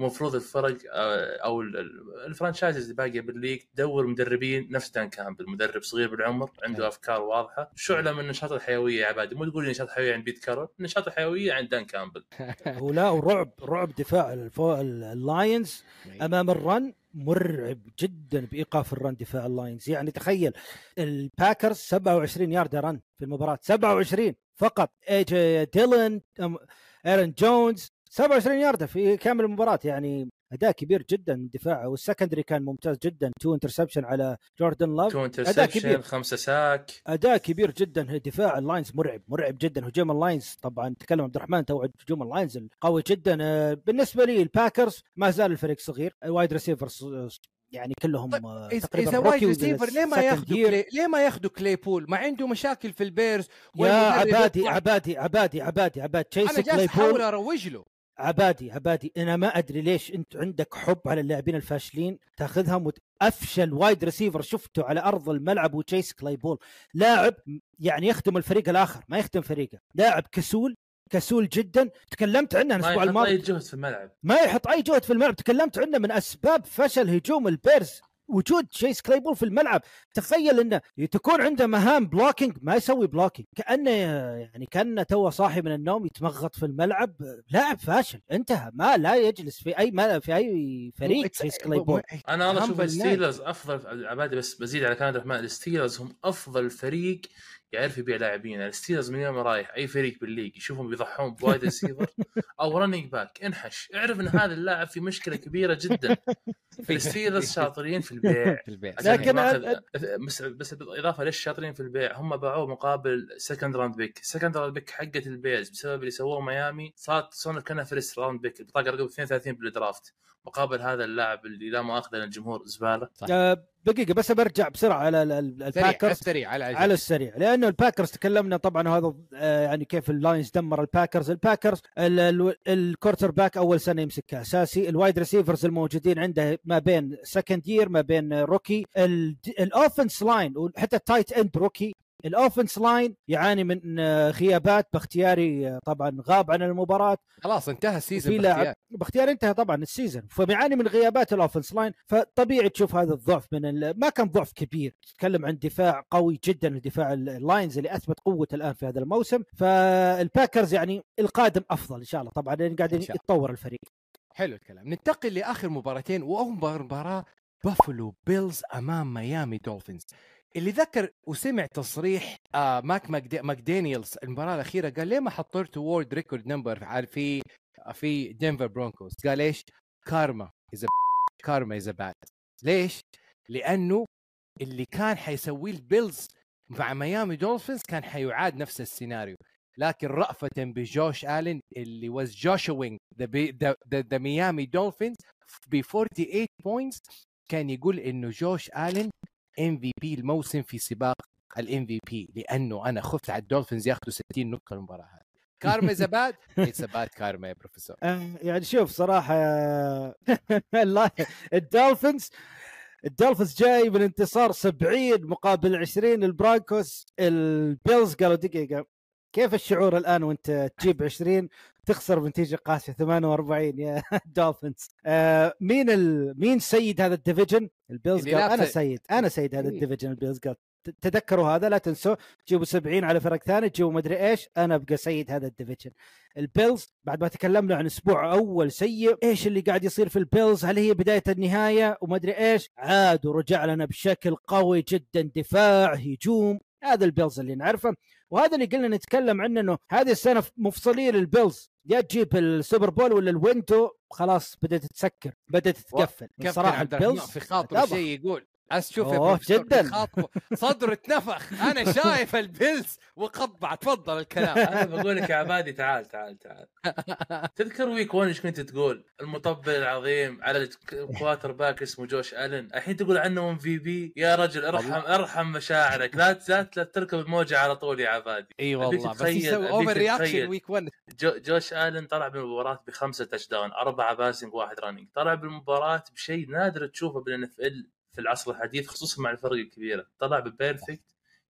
ومفروض الفرق آه، أو ال- ال- ال franchises اللي باقية بال league تدور مدربين نفس دان كامبل مدرب صغير بالعمر عنده
أيوة.
أفكار واضحة. شعلة من النشاط الحيوية يا عبادي مو تقول لي نشاط حيويه عند بيت كارول النشاط الحيوية عند دان كامبل.
ولا ورعب رعب دفاع الفو... اللاينز أمام ال run مرعب جدا بإيقاف ال run دفاع اللاينز. يعني تخيل الباكرز 27 yard run في المباراة 27 فقط. اي جي ديلن ارون جونز 27 ياردة في كامل المباراة يعني أداء كبير جدا من دفاعه وال secondary كان ممتاز جدا. two interception على جوردن لاف
تو
كبير.
انترسبشن خمسة ساك
أداء كبير جدا. دفاع اللاينز مرعب مرعب جدا. هجوم اللاينز طبعا تكلم عبد الرحمن تو هجوم اللاينز قوي جدا. آه، بالنسبة لي الباكرز ما زال الفريق صغير. ال wide receivers آه، يعني كلهم
طيب،
آه،
إذا
تقريبا
اذا
wide
receiver ليه ما ياخذوا. كلي... ليه ما ياخذوا كليبول ما عنده مشاكل في البيرز
يا عبادي عبادي عبادي عبادي عبادي.
أنا
تشيس
جالس
كلي
أحاول
بول
أروج له.
عبادي عبادي أنا ما أدري ليش أنت عندك حب على اللاعبين الفاشلين تأخذهم وت... أفشل wide receiver شفته على أرض الملعب هو تشيس كلايبول. لاعب يعني يخدم الفريق الآخر ما يخدم فريقه. لاعب كسول كسول جدا. تكلمت عنه
ما
الأسبوع
يحط أي
الماضي.
جهد في الملعب.
ما يحط أي جهد في الملعب. تكلمت عنه من أسباب فشل هجوم البيرز. وجود تشيس كليبول في الملعب. تخيل إنه تكون عنده مهام blocking ما يسوي blocking كأنه يعني كأنه تو صاحي من النوم يتمغط في الملعب. لاعب فاشل انتهى. ما لا يجلس في أي ما في أي فريق تشيس كليبول
أنا والله
أشوف
الستيلرز أفضل عبادي بس بزيد على كلام عبد الرحمن الستيلرز هم أفضل فريق يعرف يبيع لاعبين. يعني الستيلرز من يوم ما رايح أي فريق بال league يشوفهم بيضحون ب wide receiver أو running back انحش. اعرف إن هذا اللاعب في مشكلة كبيرة جدا. الستيلرز شاطرين في البيع.
في البيت
عشان
لكن
بس بس بالإضافة ليش شاطرين في البيع؟ هم باعوه مقابل second round pick second round pick حقت البيرز بسبب اللي سووه ميامي. صارت صنف كانها first round pick البطاقة رقم 32 بال draft مقابل هذا اللاعب اللي لا مؤاخذة للجمهور زبالة.
آه، دقيقة بس برجع بسرعة على ال- ال-
سريع على
الباكرز.
السريع على.
السريع. لأنه الباكرز تكلمنا طبعا هذا آه، يعني كيف اللاينز دمر الباكرز. الباكرز ال- ال- ال quarterback أول سنة يمسكها أساسي. ال wide receivers الموجودين عنده ما بين second year ما بين rookie ال offense line وحتى ال tight end rookie ال offense line يعاني من آه، غيابات. باختياري آه، طبعا غاب عن المباراة.
خلاص انتهى ال season.
في لاعب
باختيار.
باختيار انتهى طبعا ال season. فبيعاني من غيابات ال offense line فطبيعي تشوف هذا الضعف من ال... ما كان ضعف كبير. تتكلم عن دفاع قوي جدا الدفاع ال- اللاينز اللي أثبت قوته الآن في هذا الموسم. فالباكرز يعني القادم أفضل إن شاء الله. طبعا لأن قاعد
إن شاء الله.
يتطور الفريق.
حلو الكلام. ننتقل لآخر مباراتين. وأول مباراة بافلو بيلز أمام ميامي دولفينز. اللي ذكر وسمع تصريح آه ماك ماكدانيلز المباراة الأخيرة قال ليه ما حطيتوا world record number في في دنفر برونكوز قال إيش؟ karma is karma is bad ليش؟ لأنه اللي كان حيسويه البيلز مع ميامي دولفينز كان حيعاد نفس السيناريو. لكن رأفة بجوش آلن اللي was جوشوينج the ميامي دولفينز ب 48 points كان يقول إنه جوش آلن MVP الموسم في سباق ال MVP لأنه أنا خفت على الدولفينز ياخذوا 60 نقطة المباراة هذه. karma is bad؟ it's bad karma يا بروفيسور.
آه، يعني شوف صراحة الله الدولفينز الدولفينز جاي من انتصار 70 مقابل 20 البرونكوز البيلز قالوا دقيقة كيف الشعور الآن وأنت تجيب 20 تخسر بنتيجه قاسية 48 يا دولفينز آه مين ال... مين سيد هذا ال division؟ البيلز
اللي
قال
أنا
سيد أنا سيد هذا.
ال
division البيلز قال. تذكروا هذا لا تنسوا تجيبوا 70 على فرق ثانية تجيبوا مدري إيش أنا أبقى سيد هذا ال division. البيلز بعد ما تكلمنا عن أسبوع أول سيء إيش اللي قاعد يصير في البيلز؟ هل هي بداية النهاية؟ وما ادري إيش؟ عاد ورجع لنا بشكل قوي جدا دفاع هجوم. هذا البيلز اللي نعرفه. وهذا اللي قلنا نتكلم عنه إنه هذه السنة مفصلية للبيلز. يا تجيب ال Super Bowl ولا ال window خلاص بدأت تسكر بدأت تتقفل
صراحة
البيلز
في
طبعا.
شيء يقول أشوف
جداً.
صدره اتنفخ. أنا شايف البيلز وقبع. تفضل الكلام.
أنا بقول لك يا عبادي تعال تعال تعال. تذكر week 1 إيش كنت تقول؟ المطبل العظيم على ال quarterback اسمه جوش ألن، الحين تقول عنه MVP يا رجل ارحم ارحم مشاعرك. لا لا لا تركب الموجه على طول يا عبادي. إي
والله بس يسوي
overreaction.
week 1
جو جوش ألن طلع بالمباراة بخمسة touchdown، أربعة passing واحد running، طلع بالمباراة بشيء نادر تشوفه بال NFL في العصر الحديث خصوصا مع الفرق الكبيرة، طلع ب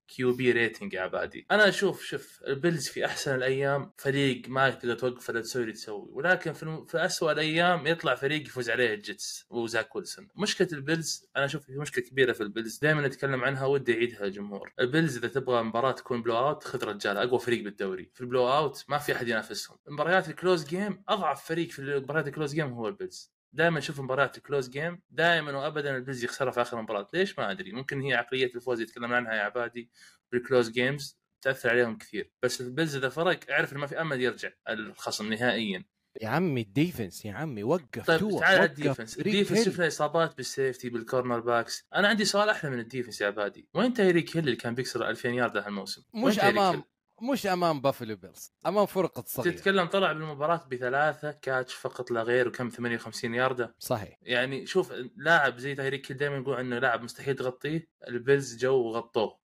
perfect QB rating يا عبادي. أنا أشوف شوف البيلز في أحسن الأيام فريق ما تقدر توقف ولا تسوي اللي تسوي. ولكن في, الم... في اسوء الأيام يطلع فريق يفوز عليه الجيتس وزاك ويلسون. مشكلة البيلز أنا أشوف في مشكلة كبيرة في البيلز دائما نتكلم عنها ودي يعيدها الجمهور البيلز إذا تبغى مباراة تكون blowout خذ رجال أقوى فريق بالدوري. في ال blowout ما في أحد ينافسهم. مباريات ال close game أضعف فريق في مباريات ال close game هو البيلز دائما أشوف مباريات ال close game دائما وابدا البيلز يخسرها في آخر المباراه ليش؟ ما أدري. ممكن هي عقلية الفوز اللي تكلمنا عنها يا عبادي بال close games تأثر عليهم كثير. بس البيلز إذا فرق أعرف إنه ما في أمل يرجع الخصم نهائيا.
يا عمي ال defense يا عمي وقف
طيب
توا،
تعال ال
defense.
ال
defense.
شفنا إصابات بال safety بال cornerbacks أنا عندي سؤال أحلى من ال defense يا عبادي. وين تايريك هيل اللي كان بيكسر 2000 يارد هالموسم؟
مش
أمام؟
مش أمام بافلو بيلز أمام فرقة صغيرة.
تتكلم طلع بالمباراة بثلاثة catch فقط لا غير وكم 58 ياردة.
صحيح.
يعني شوف لاعب زي تايريك دائما يقول عنه لاعب مستحيل تغطيه البيلز جو وغطوه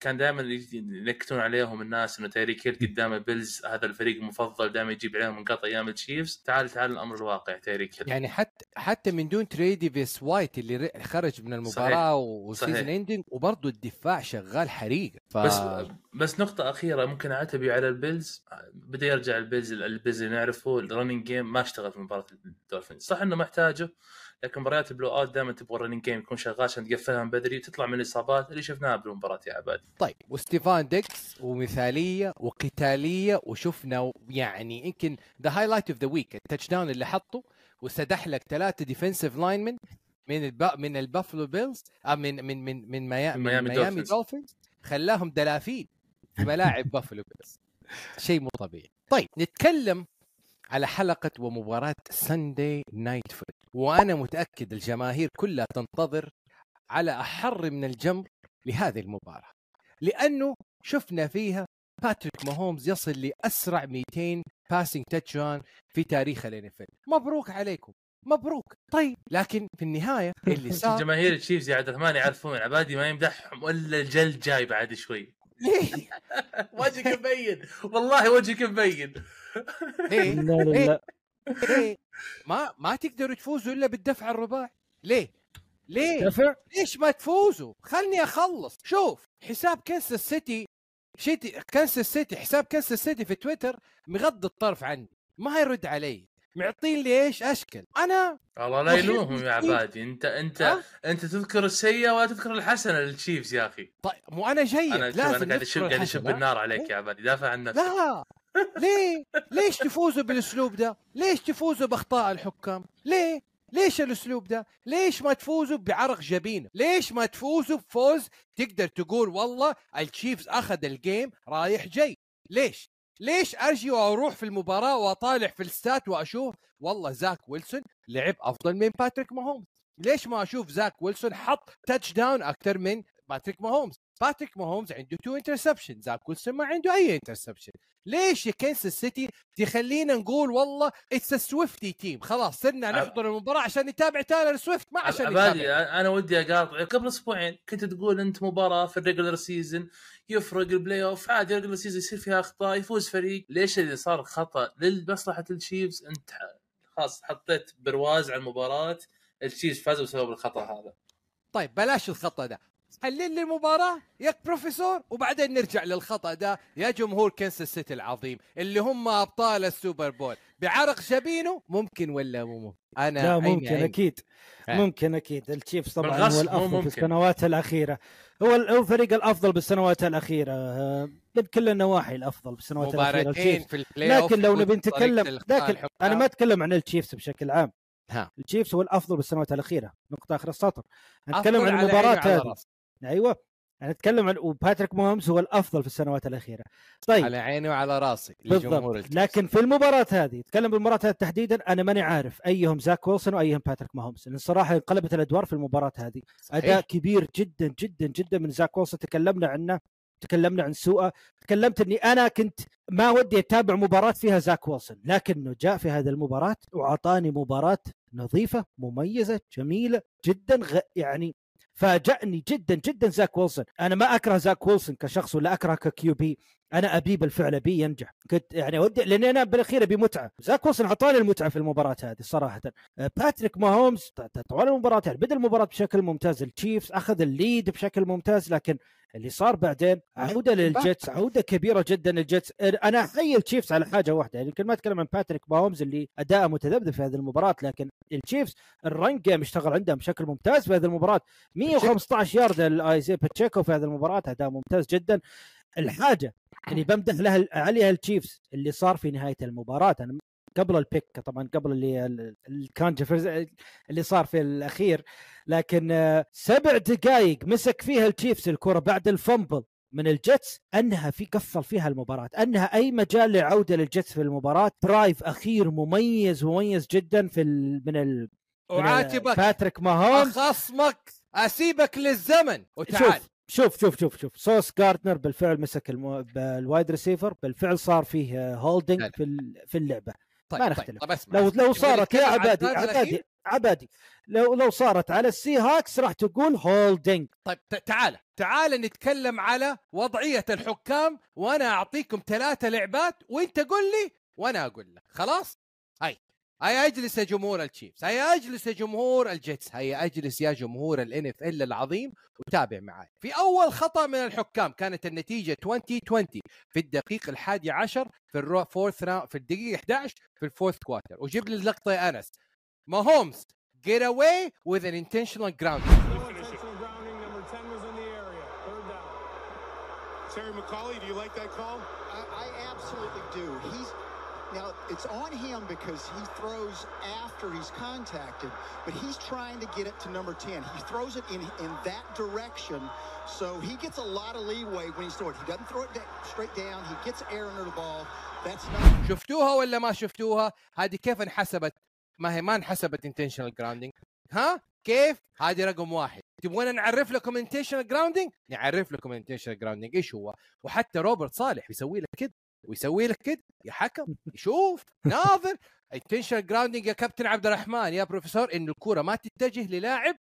كان دائما ينكتون عليهم الناس إنه تايريك هيل قدام البيلز هذا الفريق المفضل دائما يجيب عليهم نقاط أيام التشيفز. تعال تعال الأمر الواقع تايريك هيل
يعني حتى حتى من دون تريديفيس وايت اللي خرج من المباراة و season
صحيح.
ending وبرضه الدفاع شغال حريق. ف...
بس بس نقطة أخيرة ممكن أعتبي على البيلز. بدأ يرجع البيلز البيلز اللي نعرفه ال running game ما اشتغل في مباراة الدولفينز. صح إنه محتاجه لكن مباريات ال blowout دائما تبغى ال running game يكون شغال عشان تقفلها من بدري وتطلع من الإصابات اللي شفناها بالمباراة يا عبادي
طيب وستيفان ديكس ومثالية وقتالية وشفنا يعني يمكن the highlight of the week ال touchdown اللي حطه وسدح لك ثلاثة defensive linemen من الب... من البافلو بيلز آه من من من من, ميا...
من
من
ميامي
ميامي
دولفينز.
دولفينز خلاهم دلافين في ملاعب بافلو بيلز. شيء مو طبيعي. طيب نتكلم على حلقة ومباراة Sunday Night Foot وأنا متأكد الجماهير كلها تنتظر على أحر من الجمر لهذه المباراة. لأنه شفنا فيها باتريك ماهومز يصل لأسرع 200 passing touchdown في تاريخ ال مبروك عليكم مبروك. طيب لكن في النهاية اللي صار
جماهير التشيفز يا عبد الرحمن يعرفون عبادي ما يمدحهم الا الجلد جاي بعد شوي.
ليه؟
وجهك مبين والله وجهك مبين.
ليه؟
لا لا؟ لا
ليه؟ ما ما تقدروا تفوزوا إلا بالدفع الرباعي. ليه؟ ليه؟
دفع
ليش ما تفوزوا؟ خلني أخلص. شوف حساب كنساس سيتي شيتي كنساس سيتي حساب كنساس سيتي في تويتر مغض الطرف عني. ما يرد علي. معطين لي إيش أشكل. أنا
والله لا يلومهم يا. عبادي أنت أنت
ها؟
أنت تذكر السيئة ولا تذكر الحسنة للتشيفز يا أخي؟
طيب مو أنا جيد.
أنا
لازم
أنا قاعد اشب قاعد اشب. النار عليك يا عبادي دافع عن نفسك.
لا ليه؟ ليش تفوزوا بالاسلوب ده؟ ليش تفوزوا بأخطاء الحكام؟ ليه؟ ليش الاسلوب ده؟ ليش ما تفوزوا بعرق جبين؟ ليش ما تفوزوا بفوز تقدر تقول والله التشيفز أخذ ال game رايح جاي؟ ليش؟ ليش أرجي وأروح في المباراة وأطالع في الستات وأشوف والله زاك ويلسون لعب أفضل من باتريك ماهومز؟ ليش ما أشوف زاك ويلسون حط touchdown أكثر من باتريك ماهومز؟ باتريك ماهومز عنده two interception زاك ويلسون ما عنده أي interception ليش يا كنساس سيتي تخلينا نقول والله it's Swiftie team خلاص صرنا نحضر المباراة عشان نتابع تايلر سويفت ما عشان
عبادي
نتابع.
أنا ودي اقاطع قبل أسبوعين كنت تقول أنت مباراة في ال regular season يفرق ال playoff عادي ال regular season يصير فيها أخطاء يفوز فريق. ليش اللي صار خطأ؟ لمصلحه التشيفز أنت خلاص حطيت برواز على المباراة التشيفز فازوا بسبب الخطأ هذا.
طيب بلاش الخطأ ده. حلل لي المباراة. يا بروفيسور. وبعدين نرجع للخطأ ده يا جمهور كنساس سيتي العظيم اللي هم أبطال السوبر بول. بعرق جبينه ممكن ولا مو ممكن؟ أنا
لا
عيني
ممكن
عيني.
أكيد.
آه.
ممكن أكيد. التشيفز طبعا هو
مو
الأفضل
ممكن.
في السنوات الأخيرة. هو ال- هو الفريق الأفضل بالسنوات الأخيرة. آه، من كل النواحي الأفضل بالسنوات الأخيرة.
مباراتين
التشيفز.
في ال play
لكن لو نبي نتكلم لكن. أنا ما أتكلم عن التشيفز بشكل عام.
ها.
التشيفز هو الأفضل بالسنوات الأخيرة. نقطة آخر السطر. نتكلم عن المباراه
عيني
هذه. أيوه أنا اتكلم عن وباتريك ماهومز هو الأفضل في السنوات الأخيرة. طيب.
على عيني وعلى راسي لجمهور
بالضبط. لكن في المباراة هذه تكلم بالمباراة هذه تحديدا أنا ماني عارف أيهم زاك ويلسون وايهم باتريك ماهومز لأن صراحة انقلبت الأدوار في المباراة هذه.
صحيح.
أداء كبير جدا جدا جدا من زاك ويلسون. تكلمنا عنه تكلمنا عن سوءه. تكلمت إني أنا كنت ما ودي أتابع مباراة فيها زاك ويلسون. لكنه جاء في هذه المباراة وأعطاني مباراة نظيفة مميزة جميلة جدا غ... يعني فاجأني جدا جدا زاك ويلسون. أنا ما أكره زاك ويلسون كشخص ولا اكره ك QB. أنا أبي بالفعل أبي ينجح. كنت يعني ودي لأني أنا بالأخير أبي متعة. زاك ويلسون أعطاني المتعة في المباراة هذه صراحة. آه، باتريك ماهومز طوال المباراة يعني بدأ المباراة بشكل ممتاز. التشيفز أخذ ال lead بشكل ممتاز لكن اللي صار بعدين عودة للجيتس عودة كبيرة جدا للجيتس. أنا أحيي التشيفز على حاجة واحدة يعني يمكن ما أتكلم عن باتريك ماهومز اللي اداءه متذبذب في هذه المباراة لكن التشيفز ال run game اشتغل عندهم بشكل ممتاز في هذه المباراة. 115 يارد الايزي باتشيكو في هذه المباراة أداء ممتاز جدا. الحاجة اللي بمدح لها عليها التشيفز اللي صار في نهاية المباراة. أنا قبل ال pick طبعا قبل ال Jeffers اللي صار في الأخير. لكن آه، سبع دقائق مسك فيها التشيفز الكرة بعد ال fumble من الجيتس أنها في قفل فيها المباراة. أنها أي مجال لعودة للجيتس في المباراة. drive أخير مميز مميز جدا في ال من ال باتريك ماهومز
أخصمك أسيبك للزمن. وتعال.
شوف شوف شوف شوف شوف سوس جاردنر بالفعل مسك المو... بال wide receiver بالفعل صار فيه holding
لا.
في في اللعبة
طيب
ما
طيب
نختلف.
طيب اسمع
لو. لو
تبغى
صارت يا عبادي؟ عبادي عبادي لو لو صارت على السي هاكس راح تقول holding
طيب تعال تعال نتكلم على وضعية الحكام وأنا أعطيكم ثلاثة لعبات وأنت قول لي وأنا أقول لك خلاص هيا أجلس يا جمهور التشيفز هيا أجلس يا جمهور الجيتس هيا أجلس يا جمهور الان إف إل العظيم وتابع معي في أول خطأ من الحكام كانت النتيجة 2020 في الدقيقه الحادي عشر في الرو فورث راوند في الدقيقة 11 في الفورث كوارتر وجيب لي اللقطة يا أنس ما هومز get away with an intentional ground
No intentional grounding. Number 10 was in the area. Third down.
Terry McCauley, do you like that call?
I, I absolutely do. He's now it's on him because he throws after he's contacted, but he's trying to get it to number 10. He throws it in in that direction, so he gets a lot of leeway when he's throwing it. He doesn't throw it da- straight down. He gets air under the ball. That's not
شفتوها ولا ما شفتوها؟ هذه كيف انحسبت؟ ما هي ما انحسبت intentional grounding ها؟ كيف؟ هذه رقم واحد تبغون نعرف لكم intentional grounding؟ نعرف لكم intentional grounding ايش هو؟ وحتى روبرت صالح بيسوي لك كده ويسوي لك كده يا حكم شوف ناظر. Intentional grounding يا كابتن عبد الرحمن يا بروفيسور انه الكورة ما تتجه للاعب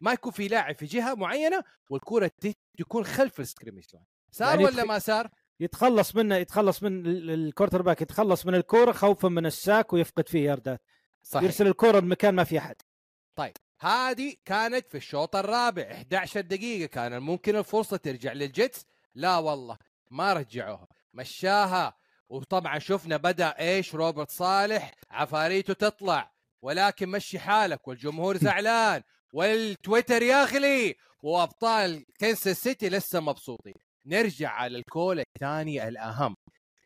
ما يكون في لاعب في جهة معينة والكورة تكون خلف ال scrimmage line صار
يعني
ولا ما صار؟
يتخلص منه يتخلص من ال- ال quarterback يتخلص من الكورة خوفا من ال sack ويفقد فيه ياردات
صحيح.
يرسل الكورة لمكان ما في أحد.
هذه كانت في الشوط الرابع 11 دقيقة كان ممكن الفرصة ترجع للجيتس؟ لا والله ما رجعوها. مشاها. وطبعا شفنا بدأ إيش؟ روبرت صالح عفاريته تطلع ولكن مشي حالك والجمهور زعلان والتويتر يغلي وأبطال كنساس سيتي لسه مبسوطين. نرجع على ال call الثاني الأهم.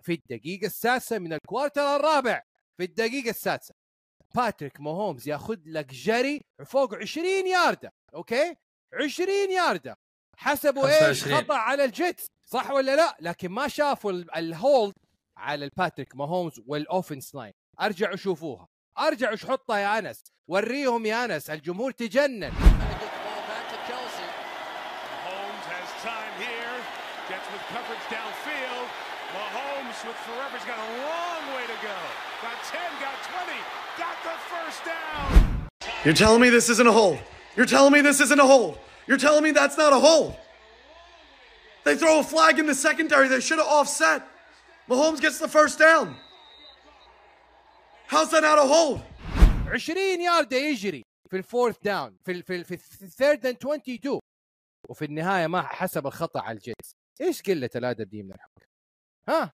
في الدقيقة السادسة من ال quarter الرابع في الدقيقة السادسة باتريك ماهومز يأخذ لك جري فوق 20 ياردة أوكي؟ 20 ياردة. حسبوا إيش؟
25.
خطأ على الجيتس. صح ولا لا؟ لكن ما شافوا ال hold على الباتريك ماهومز وال offense line، ارجع وشوفوها، ارجع وشحطها يا أنس، وريهم يا أنس الجمهور تجنن.
You're telling me this isn't a hold. You're telling me this isn't a hold. You're telling me that's not a hold. They throw a flag in the secondary. They should have offset. Mahomes gets the first down. How's that not a hold?
20 ياردة يجري في ال fourth down في ال- في ال- في ال third and 22 وفي النهاية ما حسب الخطأ على الجيتس إيش قلة الأدب دي من الحكم ها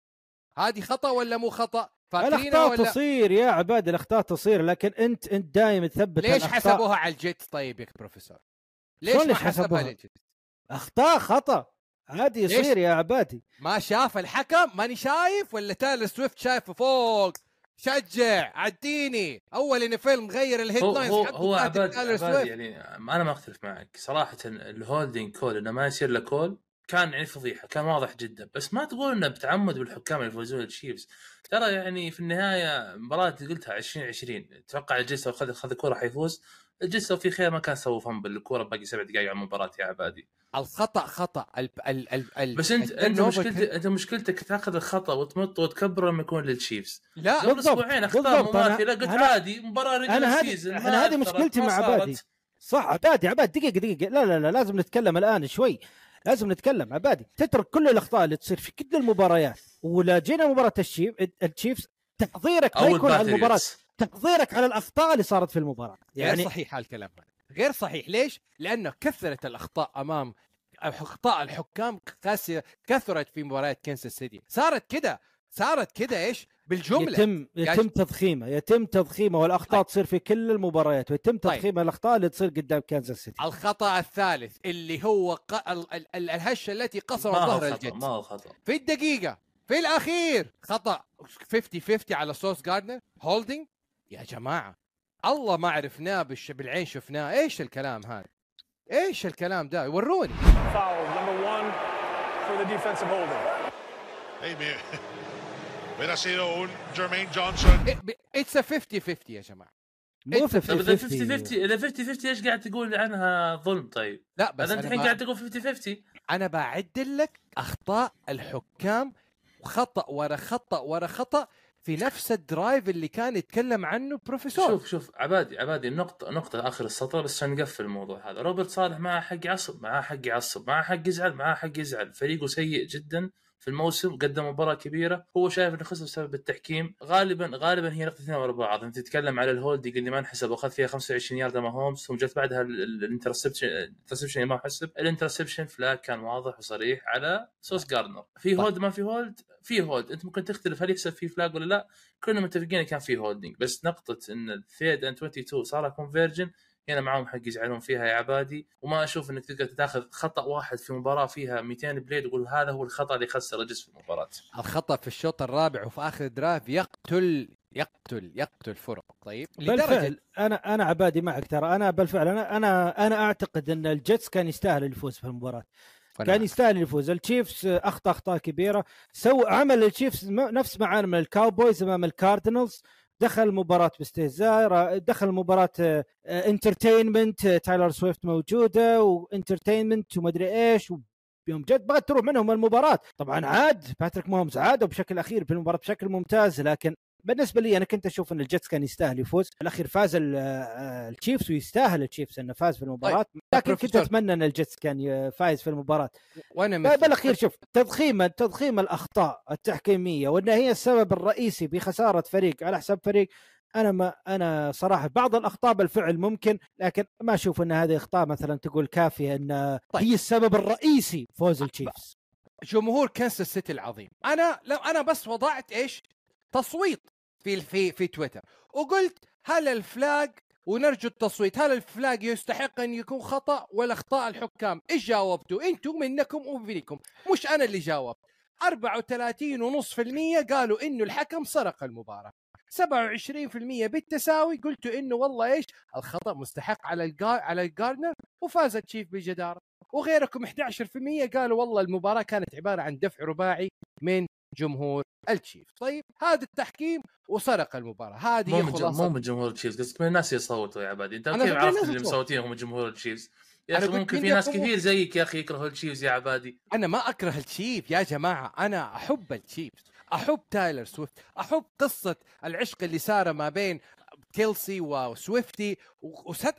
هذه خطأ ولا مو خطأ فاكرينها
الأخطاء
ولا
تصير يا عباد الأخطاء تصير لكن أنت أنت دائما تثبت
ليش
الأخطاء.
حسبوها على الجيتس طيب يا بروفيسور ليش ما
حسبوها؟
للجيتس
أخطاء خطأ عادي؟ يصير يا عبادي.
ما شاف الحكم؟ ماني شايف؟ ولا تايلر سويفت شايفه فوق؟ شجع عديني. أول NFL غير الهيد
هو
لاينز
هو عباد, عباد. يعني أنا ما أختلف معك. صراحة ال holding call إنه ما يصير له call كان يعني فضيحة كان واضح جدا. بس ما تقول إنه بتعمد بالحكام اللي يفوزون التشيفز ترى يعني في النهاية مباراة اللي قلتها 20 20 أتوقع الجيتس لو خذ خذ الكوره حيفوز. الجيتس لو في خير ما كان سووا fumble الكوره باقي سبع دقائق على المباراة يا عبادي.
الخطأ خطأ. ال ال ال ال
بس انت
أنت
مشكلتك أنت مشكلتك تاخذ الخطأ وتمط وتكبره لما يكون للتشيفز.
لا
قبل أسبوعين اخطاء مماثله قلت
أنا-
عادي مباراة رجل
أنا هذه
ال
season أنا هذه مشكلتي مع عبادي. صح عبادي عبادي دقيقة دقيقة لا لا لا لازم نتكلم الآن شوي. لازم نتكلم عبادي. تترك كل الأخطاء اللي تصير في كل المباريات. ولا جينا مباراة الشيف التشيفز تحضيرك ما
أو
يكون على
المباراة.
تحضيرك على الأخطاء اللي صارت في المباراة.
يعني صحيح هالكلام. هذا غير صحيح. ليش؟ لأنه كثرت الأخطاء أمام أخطاء الحكام كثرت في مباريات كنساس سيتي. صارت كده. صارت كده إيش؟ بالجملة.
يتم يتم تضخيمه. يتم تضخيمه والأخطاء تصير في كل المباريات ويتم
طيب.
تضخيم الأخطاء اللي تصير قدام كانزاس سيتي.
الخطأ الثالث اللي هو ق... ال... ال... ال- الهشة التي
هو
ظهر الجيتس
ما هو خطأ.
في الدقيقة في الأخير خطأ. 50 50 على سوس جاردنر هولدنج يا جماعة الله ما عرفناه بالش... بالعين شفناه إيش الكلام هذا إيش الكلام ده وروني.
Hubiera sido un Jermaine Johnson.
اتس 50 50 يا جماعة
مو
أنت-
50
طيب إذا
50
50 50 إذا 50 50 إيش قاعد تقول عنها ظلم طيب؟
لا بس
هذا أنت
أنا,
الحين. قاعد تقول 50 50
أنا بعدل لك أخطاء الحكام خطأ ورا خطأ ورا خطأ في نفس ال drive اللي كان يتكلم عنه بروفيسور.
شوف شوف عبادي عبادي النقطة نقطة آخر السطر بس نقفل الموضوع هذا. روبرت صالح معاه حق يعصب معاه حق يعصب معاه حق يزعل معاه حق يزعل. فريقه سيء جدا. في الموسم قدم مباراة كبيرة. هو شايف إنه خسر بسبب التحكيم. غالبا غالبا هي نقطتين ورا بعض. أنت تتكلم على ال holding اللي ما انحسب. واخذ فيها 25 يارده ماهومز ثم جت بعدها ال- ال- ال interception ال interception اللي ما حسب. ال interception flag كان واضح وصريح على سوس جاردنر. في hold ما في hold؟ في hold. أنت ممكن تختلف هل يحسب فيه flag ولا لا. كلنا متفقين كان في holding بس نقطة إن ال third and 22 صار conversion هنا معاهم حق يزعلون فيها يا عبادي. وما أشوف إنك تقدر تاخذ خطأ واحد في مباراة فيها 200 play وتقول هذا هو الخطأ اللي خسر الجيتس في المباراة.
الخطأ في الشوط الرابع وفي آخر drive يقتل يقتل يقتل فرق. طيب؟
بالفعل أنا أنا عبادي معك ترى. أنا بالفعل أنا أنا أنا أعتقد إن الجيتس كان يستاهل الفوز في المباراة. كان يستاهل الفوز. التشيفز اخطا أخطاء كبيرة. سوى عمل التشيفز نفس ما عمل من الكاوبويز أمام الكاردينالز. دخل المباراة باستهزاء دخل المباراة entertainment تايلر سويفت موجودة و entertainment ومدري إيش يوم جد بغت تروح منهم المباراة. طبعا عاد باتريك ماهومز عاد وبشكل أخير في المباراة بشكل ممتاز لكن بالنسبة لي أنا كنت أشوف إن الجيتس كان يستاهل يفوز الأخير فاز آه، التشيفز ويستاهل التشيفز إنه فاز في المباراة لكن كنت. أتمنى إن الجيتس كان فايز في المباراة
وأنا.
بالأخير شوف تضخيم تضخيم الأخطاء التحكيمية وإن هي السبب الرئيسي بخسارة فريق على حساب فريق أنا ما أنا صراحة بعض الأخطاء بالفعل ممكن لكن ما أشوف إن هذه أخطاء مثلا تقول كافية إن
طيب.
هي السبب الرئيسي فوز التشيفز
جمهور كنساس سيتي العظيم أنا لو أنا بس وضعت إيش تصويت في في في تويتر. وقلت هل الفلاج ونرجو التصويت هل الفلاج يستحق أن يكون خطأ ولا أخطاء الحكام؟ إيش جاوبتوا؟ أنتم منكم وفيكم مش أنا اللي جاوبت. 34.5% قالوا إنه الحكم سرق المباراة. 27% بالتساوي قلتوا إنه والله إيش؟ الخطأ مستحق على الجار على الجاردنر وفاز التشيف بجداره وغيركم 11% قالوا والله المباراة كانت عبارة عن دفع رباعي من جمهور التشيف. طيب هذا التحكيم وسرق المباراة. هذه
مو من مو من جمهور التشيفز. قصدك من الناس يصوتوا يا عبادي. انت كيف عرفت اللي. مصوتين هم جمهور التشيفز؟ يا
أخي
ممكن في ناس؟ كثير زيك يا أخي يكرهوا التشيفز يا عبادي.
أنا ما أكره التشيف يا جماعة. أنا أحب التشيف أحب تايلر سويفت. أحب قصة العشق اللي صار ما بين كيلسي وسويفتي وسات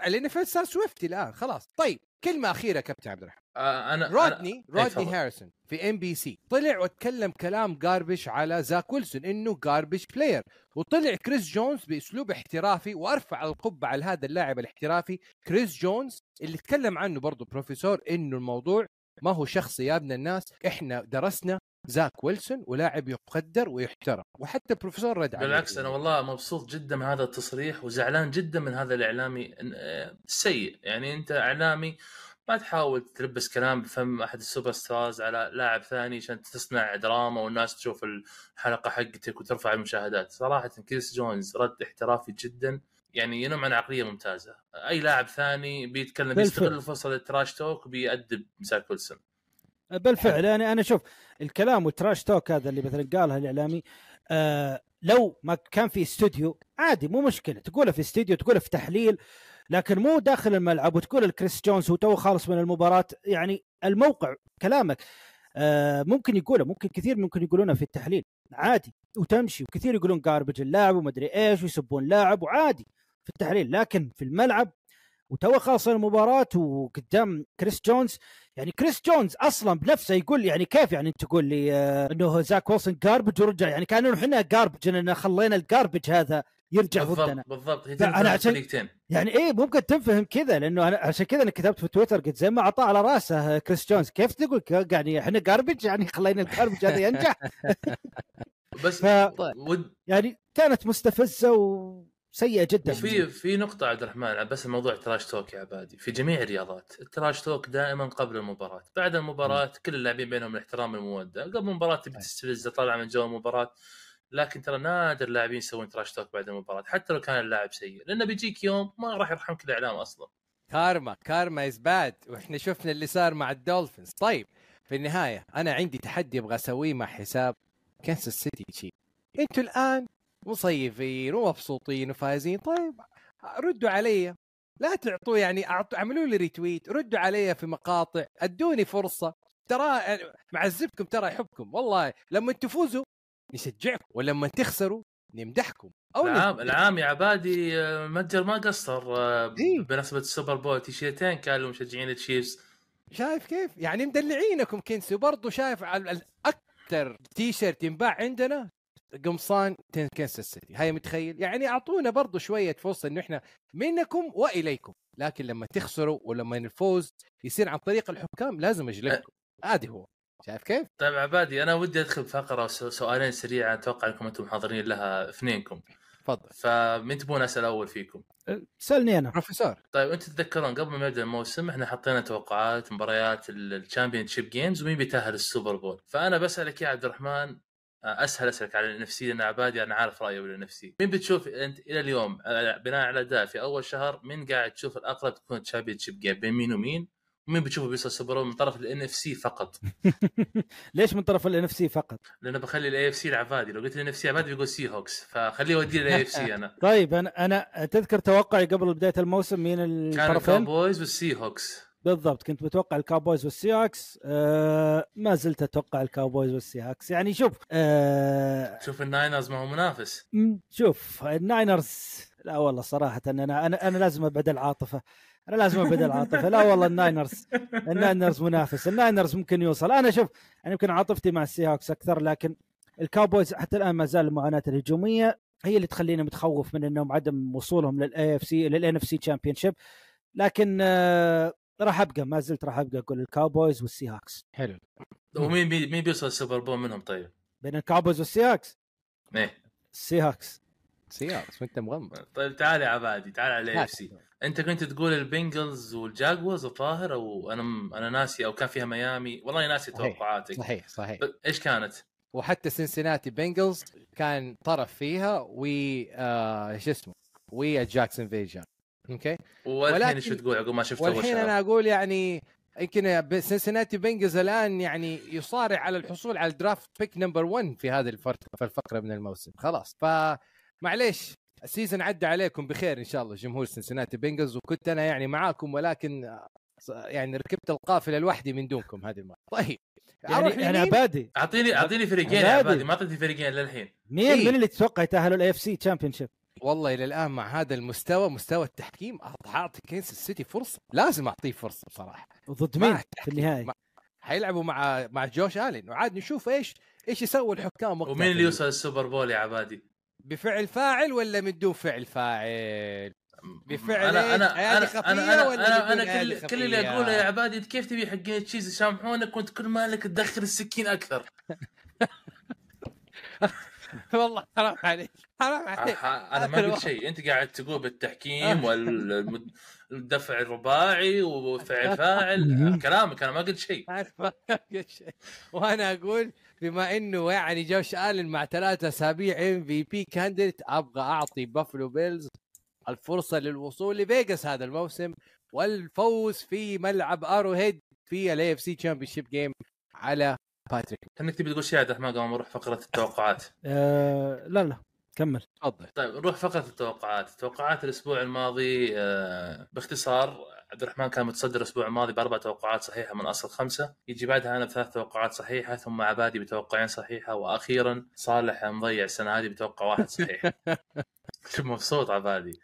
صار سويفتي الآن. خلاص. طيب كلمة أخيرة كابتن عبد الرحمن.
آه أنا
رودني
أنا... إيه،
رودني
تفضل.
هاريسون في NBC. طلع واتكلم كلام garbage على زاك ويلسون إنه garbage player وطلع كريس جونز بأسلوب احترافي وأرفع القبعة على هذا اللاعب الاحترافي. كريس جونز اللي تكلم عنه برضه بروفيسور إنه الموضوع ما هو شخصي يا ابن الناس إحنا درسنا زاك ويلسون ولاعب يقدر ويحترم. وحتى البروفيسور رد عليه.
بالعكس أنا والله مبسوط جدا من هذا التصريح وزعلان جدا من هذا الإعلامي آه، السيء يعني أنت إعلامي ما تحاول تلبس كلام بفم أحد ال superstars على لاعب ثاني عشان تصنع دراما والناس تشوف الحلقة حقتك وترفع المشاهدات. صراحة كريس جونز رد احترافي جدا يعني ينم عن عقلية ممتازة. أي لاعب ثاني بيتكلم. بيستغل الفرصة ال trash talk وبيأدب زاك ويلسون.
بالفعل يعني أنا شوف الكلام وال trash talk هذا اللي مثلا قالها الإعلامي آه لو ما كان في استوديو عادي مو مشكلة. تقوله في استوديو تقوله في تحليل لكن مو داخل الملعب وتقول الكريس جونز هو تو خالص من المباراة. يعني الموقع كلامك آه ممكن يقوله ممكن كثير ممكن يقولونه في التحليل. عادي وتمشي. وكثير يقولون garbage اللاعب ومدري إيش ويسبون لاعب وعادي في التحليل. لكن في الملعب وتو خلص المباراة وقدام كريس جونز. يعني كريس جونز أصلا بنفسه يقول يعني كيف يعني أنت تقول لي آه إنه زاك ويلسون garbage ورجع؟ يعني كأنه إحنا garbage إننا خلينا ال garbage هذا. يرجع ضدنا.
بالضبط بالضبط. هي تنفع
عشان-
فريقتين
يعني إيه ممكن تنفهم كذا لأنه أنا عشان كذا أنا كتبت في تويتر قلت زي ما اعطاه على رأسه كريس جونز. كيف تقول؟ يعني إحنا garbage يعني خلينا ال garbage هذا ينجح.
بس
ف
ود
يعني كانت مستفزة وسيئة جدا.
وفي في نقطة عبد الرحمن بس موضوع ال trash talk يا عبادي. في جميع الرياضات ال trash talk دائما قبل المباراة. بعد المباراة كل اللاعبين بينهم الاحترام والمودة قبل المباراة تبي تستفز طالع من جو المباراة. لكن ترى نادر اللاعبين يسوون trash talk بعد المباراة حتى لو كان اللاعب سيء. لأنه بيجيك يوم ما راح يرحمك الاعلام أصلا.
karma karma is bad وإحنا شفنا اللي صار مع الدولفينز. طيب في النهاية أنا عندي تحدي أبغى أسويه مع حساب كنساس سيتي تشيفس أنتوا الآن مصيفين ومبسوطين وفايزين. طيب ردوا علي. لا تعطوا يعني أعطوا اعملوا لي retweet ردوا علي في مقاطع. أدوني فرصة. ترى معذبكم ترى يحبكم. والله لما تفوزوا نشجعكم ولما تخسروا نمدحكم أو
العام العام يا عبادي آه، متجر ما قصر آه،
إيه.
بمناسبة السوبر بول تيشيرتين كانوا مشجعين التشيفز
شايف كيف؟ يعني مدلعينكم كنسي وبرضه شايف على أكثر تي شيرت ينباع عندنا قمصان كنساس سيتي. هاي متخيل؟ يعني أعطونا برضه شوية فرصة إنه إحنا منكم وإليكم. لكن لما تخسروا ولما الفوز يصير عن طريق الحكام لازم اجلدكم هذا هو. شايف كيف؟
طيب عبادي أنا ودي أدخل بفقره سو- سؤالين سريعة أتوقع أنكم أنتم حاضرين لها اثنينكم.
تفضل.
فمين تبون أسأل أول فيكم؟
سألني أنا.
بروفيسور.
طيب أنتم تتذكرون قبل ما يبدا الموسم إحنا حطينا توقعات مباريات ال championship games ومين بيتأهل السوبر بول. فأنا بسألك يا عبد الرحمن آه، أسهل اسالك على ال NFC لأن عبادي أنا عارف رأيه بال NFC مين بتشوف أنت إلى اليوم آه، بناء على ده في أول شهر مين قاعد تشوف الأقرب تكون championship game بين مين ومين؟ ومين بتشوفه بيوصل سوبر من طرف ال NFC فقط.
ليش من طرف ال NFC فقط؟
لأنه بخلي ال AFC لعبادي لو قلت ال NFC عبادي بيقول سي هوكس فخليه يودي ال AFC أنا.
طيب أنا أنا تذكر توقعي قبل بداية الموسم مين
كان
الطرفين؟
الكاوبويز والسي هوكس
بالضبط كنت متوقع الكاوبويز والسيهوكس آه ما زلت أتوقع الكاوبويز والسيهوكس يعني شوف آه
شوف الناينرز ما هو منافس.
شوف الناينرز لا والله صراحة أنا أنا أنا لازم أبعد العاطفة. أنا لازم أبعد العاطفة. لا والله الناينرز الناينرز منافس. الناينرز ممكن يوصل. أنا شوف أنا يمكن عاطفتي مع السيهوكس أكثر لكن الكاوبويز حتى الآن ما زال المعاناة الهجومية هي اللي تخليني متخوف من إنهم عدم وصولهم لل AFC لل NFC championship لكن آه راح أبقى ما زلت راح أبقى أقول الكاوبويز والسيهوكس
حلو.
ومين بي مين بيوصل السوبر بول منهم طيب؟
بين الكاوبويز والسيهوكس
إيه.
السيهوكس
سيهوكس وانت مغمض
طيب تعال يا عبادي تعال على. AFC انت كنت تقول البنجلز والجاكورز الظاهر أو أنا م... أنا ناسي أو كان فيها ميامي والله ناسي
صحيح.
توقعاتك
صحيح صحيح
إيش كانت؟
وحتى سنسناتي بنجلز كان طرف فيها و آه شو اسمه ويا جاكسون فيجن أوكي
والحين
ولكن-
إيش تقول عقب ما شفت أول
والحين؟ أنا أقول يعني يمكن سنسناتي بنجلز الآن يعني يصارع على الحصول على الدرافت بيك نمبر 1 في هذه الفرق في الفقرة من الموسم خلاص فمعليش ال season عدى عليكم بخير إن شاء الله جمهور سنسناتي بنجلز وكنت أنا يعني معاكم ولكن يعني ركبت القافلة لوحدي من دونكم هذه المرة طيب
يعني
أروح
يعني؟ عبادي
أعطيني أعطيني فريقين يا
عبادي.
عبادي ما أعطيتني فريقين للحين
مين
إيه.
مين اللي تتوقع يتأهلوا ال AFC championship
والله إلى الآن مع هذا المستوى مستوى التحكيم أعطي كنساس سيتي فرصة لازم أعطيه فرصة بصراحة
ضد مين. في النهائي
ما- حيلعبوا مع مع جوش آلين وعاد نشوف إيش إيش يسوي الحكام وقتها
ومين اللي يوصل السوبر بول يا عبادي؟
بفعل فاعل ولا من دون فعل فاعل؟ بفعل
أنا؟
أنا
أنا
خفية
أنا
ولا
أنا,
أنا
كل, كل اللي؟ أقوله يا عبادي أنت كيف تبي حقين تشيز؟ يسامحونك وانت كل مالك تدخل السكين أكثر.
والله حرام عليك حرام عليك.
أنا ما قلت شيء. أنت قاعد تقول بالتحكيم والدفع الرباعي وفعل فاعل. كلامك أنا ما قلت شيء.
وأنا أقول بما إنه يعني جوش آلن مع ثلاثة أسابيع MVP candidate أبغى أعطي بافلو بيلز الفرصة للوصول لفيغاس هذا الموسم والفوز في ملعب اروهيد في ال AFC championship game على باتريك
كانك تبي تقول شيء يا عبد الرحمن قبل ما نروح فقرة التوقعات.
آه لا لا. كمل.
تفضل.
طيب نروح فقرة التوقعات. توقعات الأسبوع الماضي آه باختصار عبد الرحمن كان متصدر الأسبوع الماضي بأربع توقعات صحيحة من أصل خمسة. يجي بعدها أنا بثلاث توقعات صحيحة ثم عبادي بتوقعين صحيحة وأخيرا صالح مضيع السنة هذه بتوقع واحد صحيح. مبسوط عبادي.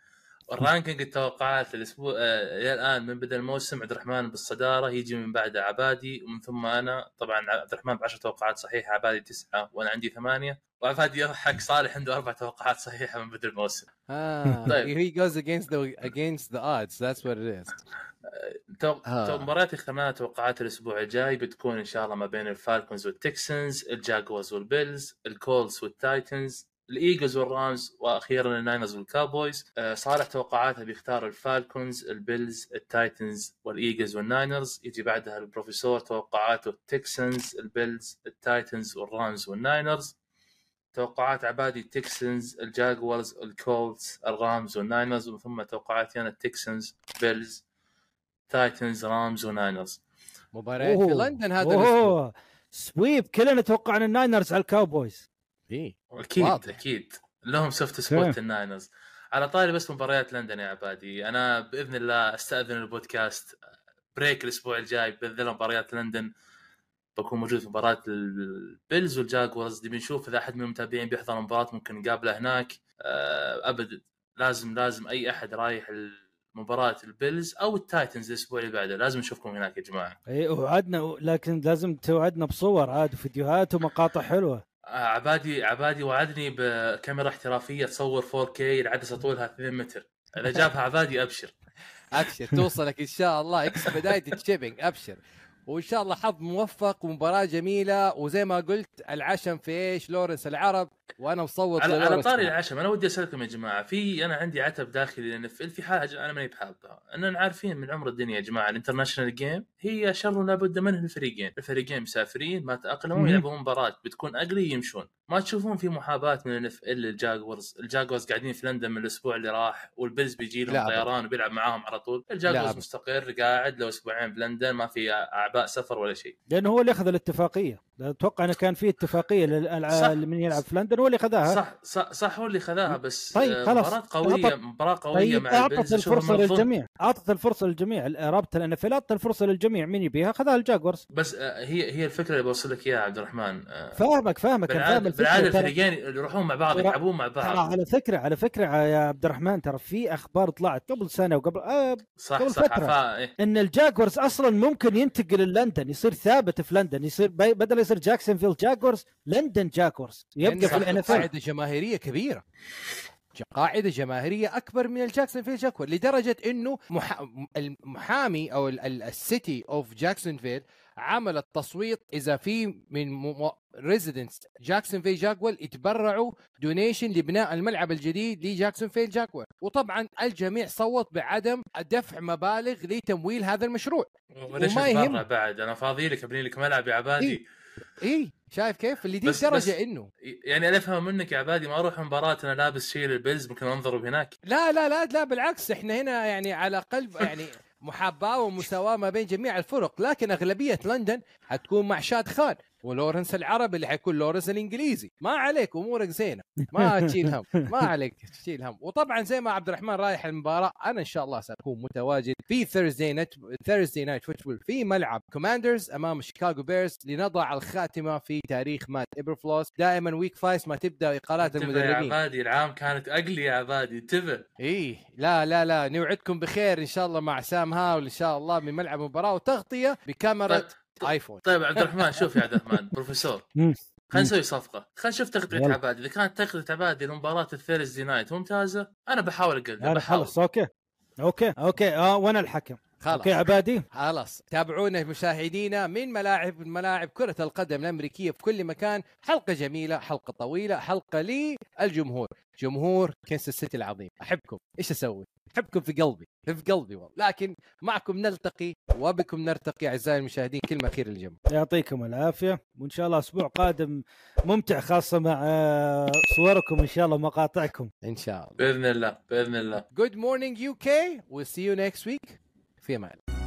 والرانكينج التوقعات الأسبوع آه إلى الآن من بدا الموسم عبد الرحمن بالصدارة يجي من بعده عبادي ومن ثم أنا طبعا عبد الرحمن ب 10 توقعات صحيحة عبادي تسعة وأنا عندي ثمانية وعبادي يضحك صالح عنده أربع توقعات صحيحة من بدا الموسم
آه
طيب.
he goes against the against the odds that's what it is. آه.
تو مباريات اخترناها توقعات الأسبوع الجاي بتكون إن شاء الله ما بين الفالكونز والتكسنز الجاكوارز والبيلز الكولتس والتايتنز الإيجلز والرامز وأخيرا الناينرز والكاوبويز آه صالح توقعاته بيختار الفالكونز البيلز التايتنز والإيجلز والناينرز. يجي بعدها البروفيسور توقعاته التكسنز البيلز التايتنز والرامز والناينرز. توقعات عبادي التكسنز الجاكورز الكولز الرامز والناينرز. ومن ثم توقعاتي أنا ال Texans Bills Titans Rams و Niners
مباريات في. لندن هذا
الأسبوع. sweep. كلنا توقعنا ال Niners على ال Cowboys.
إيه.
أكيد
واضح.
أكيد. لهم soft spot.
ال
Niners على طاري بس مباريات لندن يا عبادي. أنا بإذن الله أستأذن البودكاست. break الأسبوع الجاي بإذن الله مباريات لندن. بكون موجود في مباراه ال Bills وال Jaguars دي بنشوف إذا أحد من المتابعين بيحضر المباراة ممكن نقابله هناك. آه، أبد. لازم لازم أي أحد رايح مباراه ال Bills أو ال Titans الأسبوع اللي بعده. لازم نشوفكم هناك يا جماعة.
اي وعدنا لكن لازم توعدنا بصور عاد وفيديوهات ومقاطع
حلوة. عبادي عبادي وعدني بكاميرا احترافية تصور 4K العدسه طولها 2 متر. إذا جابها عبادي أبشر.
أبشر توصلك إن شاء الله. expedited shipping أبشر. وإن شاء الله حظ موفق ومباراة جميلة وزي ما قلت العشم في إيش لورنس العرب وأنا مصوت
على, على طاري. العشم أنا ودي أسألكم يا جماعة في أنا عندي عتب داخلي لأن في في حاجة أنا ماني بحابها إننا عارفين من عمر الدنيا يا جماعة ال international game هي شر لابد منه الفريقين الفريقين مسافرين ما تاقلموا. يلعبون مباراة بتكون ugly يمشون ما تشوفون في محاباة من ال NFL ال Jaguars ال Jaguars قاعدين في لندن من الأسبوع اللي راح وال Bills
بيجي
لهم. طيران وبيلعب معاهم على طول ال
Jaguars.
مستقر قاعد له أسبوعين بلندن ما في أعباء سفر ولا شيء.
لأنه هو اللي أخذ الاتفاقية. أتوقع أنه كان في اتفاقية
صح.
للالعاب من يلعب في لندن هو اللي خذاها
صح صح صح هو اللي خذاها بس
طيب،
آه،
خلاص.
مباراة قوية
أعطت-
مباراة قوية
طيب
مع
أعطت
الفرصة.
للجميع أعطت الفرصة للجميع رابطة ال NFL اعطت الفرصة للجميع من يبيها خذها ال Jaguars
بس آه، هي هي الفكرة اللي بوصل لك إياها عبد الرحمن آه،
فاهمك فاهمك الفكرة
بالعادة
ترى-
الفريقين يروحون مع بعض يلعبون مع بعض
على فكرة على فكرة يا عبد الرحمن ترى في أخبار طلعت قبل سنة وقبل آه
صح
قبل
صح
فترة.
عفا إيه.
إن ال Jaguars أصلا ممكن ينتقل للندن يصير ثابت في لندن يصير بدل يصير Jacksonville Jaguars لندن Jaguars. يبقى في ال
NFL قاعدة جماهيرية كبيرة. قاعدة جماهيرية أكبر من ال Jacksonville Jaguars لدرجة إنه مح... المحامي أو ال- ال- ال city of Jacksonville عمل التصويت إذا في من residents Jacksonville Jaguars يتبرعوا donation لبناء الملعب الجديد ل Jacksonville Jaguars وطبعا الجميع صوت بعدم دفع مبالغ لتمويل هذا المشروع.
وليش
وما
اتبرع
يهم.
بعد أنا فاضي لك ابني لك ملعب يا عبادي.
إي شايف كيف؟ اللي دي
بس-
إنه.
يعني أنا أفهم منك يا عبادي ما أروح مباراة أنا لابس شيء لل Bills ممكن انضرب هناك
لا لا لا لا بالعكس إحنا هنا يعني على قلب يعني محاباة ومساواة ما بين جميع الفرق لكن أغلبية لندن حتكون مع شاد خان. ولورنس العربي اللي حيكون لورنس الإنجليزي. ما عليك أمورك زينة. ما تشيل هم ما عليك تشيل هم. وطبعا زي ما عبد الرحمن رايح المباراة أنا إن شاء الله سأكون متواجد في Thursday night Thursday night football في ملعب Commanders أمام Chicago Bears لنضع الخاتمة في تاريخ Matt Eberflus دائما week five ما تبدأ إقالات
انتبه يا
المدربين.
عبادي العام كانت ugly يا عبادي انتبه.
إيه لا لا لا نوعدكم بخير إن شاء الله مع Sam Howell إن شاء الله من ملعب مباراه وتغطية بكاميرا
طيب-
iPhone.
طيب عبد الرحمن شوف يا عبد الرحمن بروفيسور. خلينا نسوي صفقة. خلينا نشوف تغطيه. عبادي. إذا كانت تغطيه عبادي لمباراة ال Thursday night ممتازة أنا بحاول اقلد
أنا
بحاول.
خلص. okay. okay. okay. آه وأنا الحكم.
خلاص.
okay عبادي.
خلاص. تابعونا مشاهدينا من ملاعب ملاعب كرة القدم الأمريكية في كل مكان. حلقة جميلة حلقة طويلة حلقة للجمهور. جمهور كنساس سيتي العظيم. أحبكم. إيش أسوي؟ أحبكم في قلبي. في قلبي والله. لكن معكم نلتقي وبكم نرتقي أعزائي المشاهدين كلمة أخيرة للجمهور.
يعطيكم العافية. وإن شاء الله أسبوع قادم ممتع خاصة مع آه، صوركم. إن شاء الله ومقاطعكم
إن شاء الله.
بإذن الله بإذن الله.
Good morning UK we'll see you next week. في أمان الله.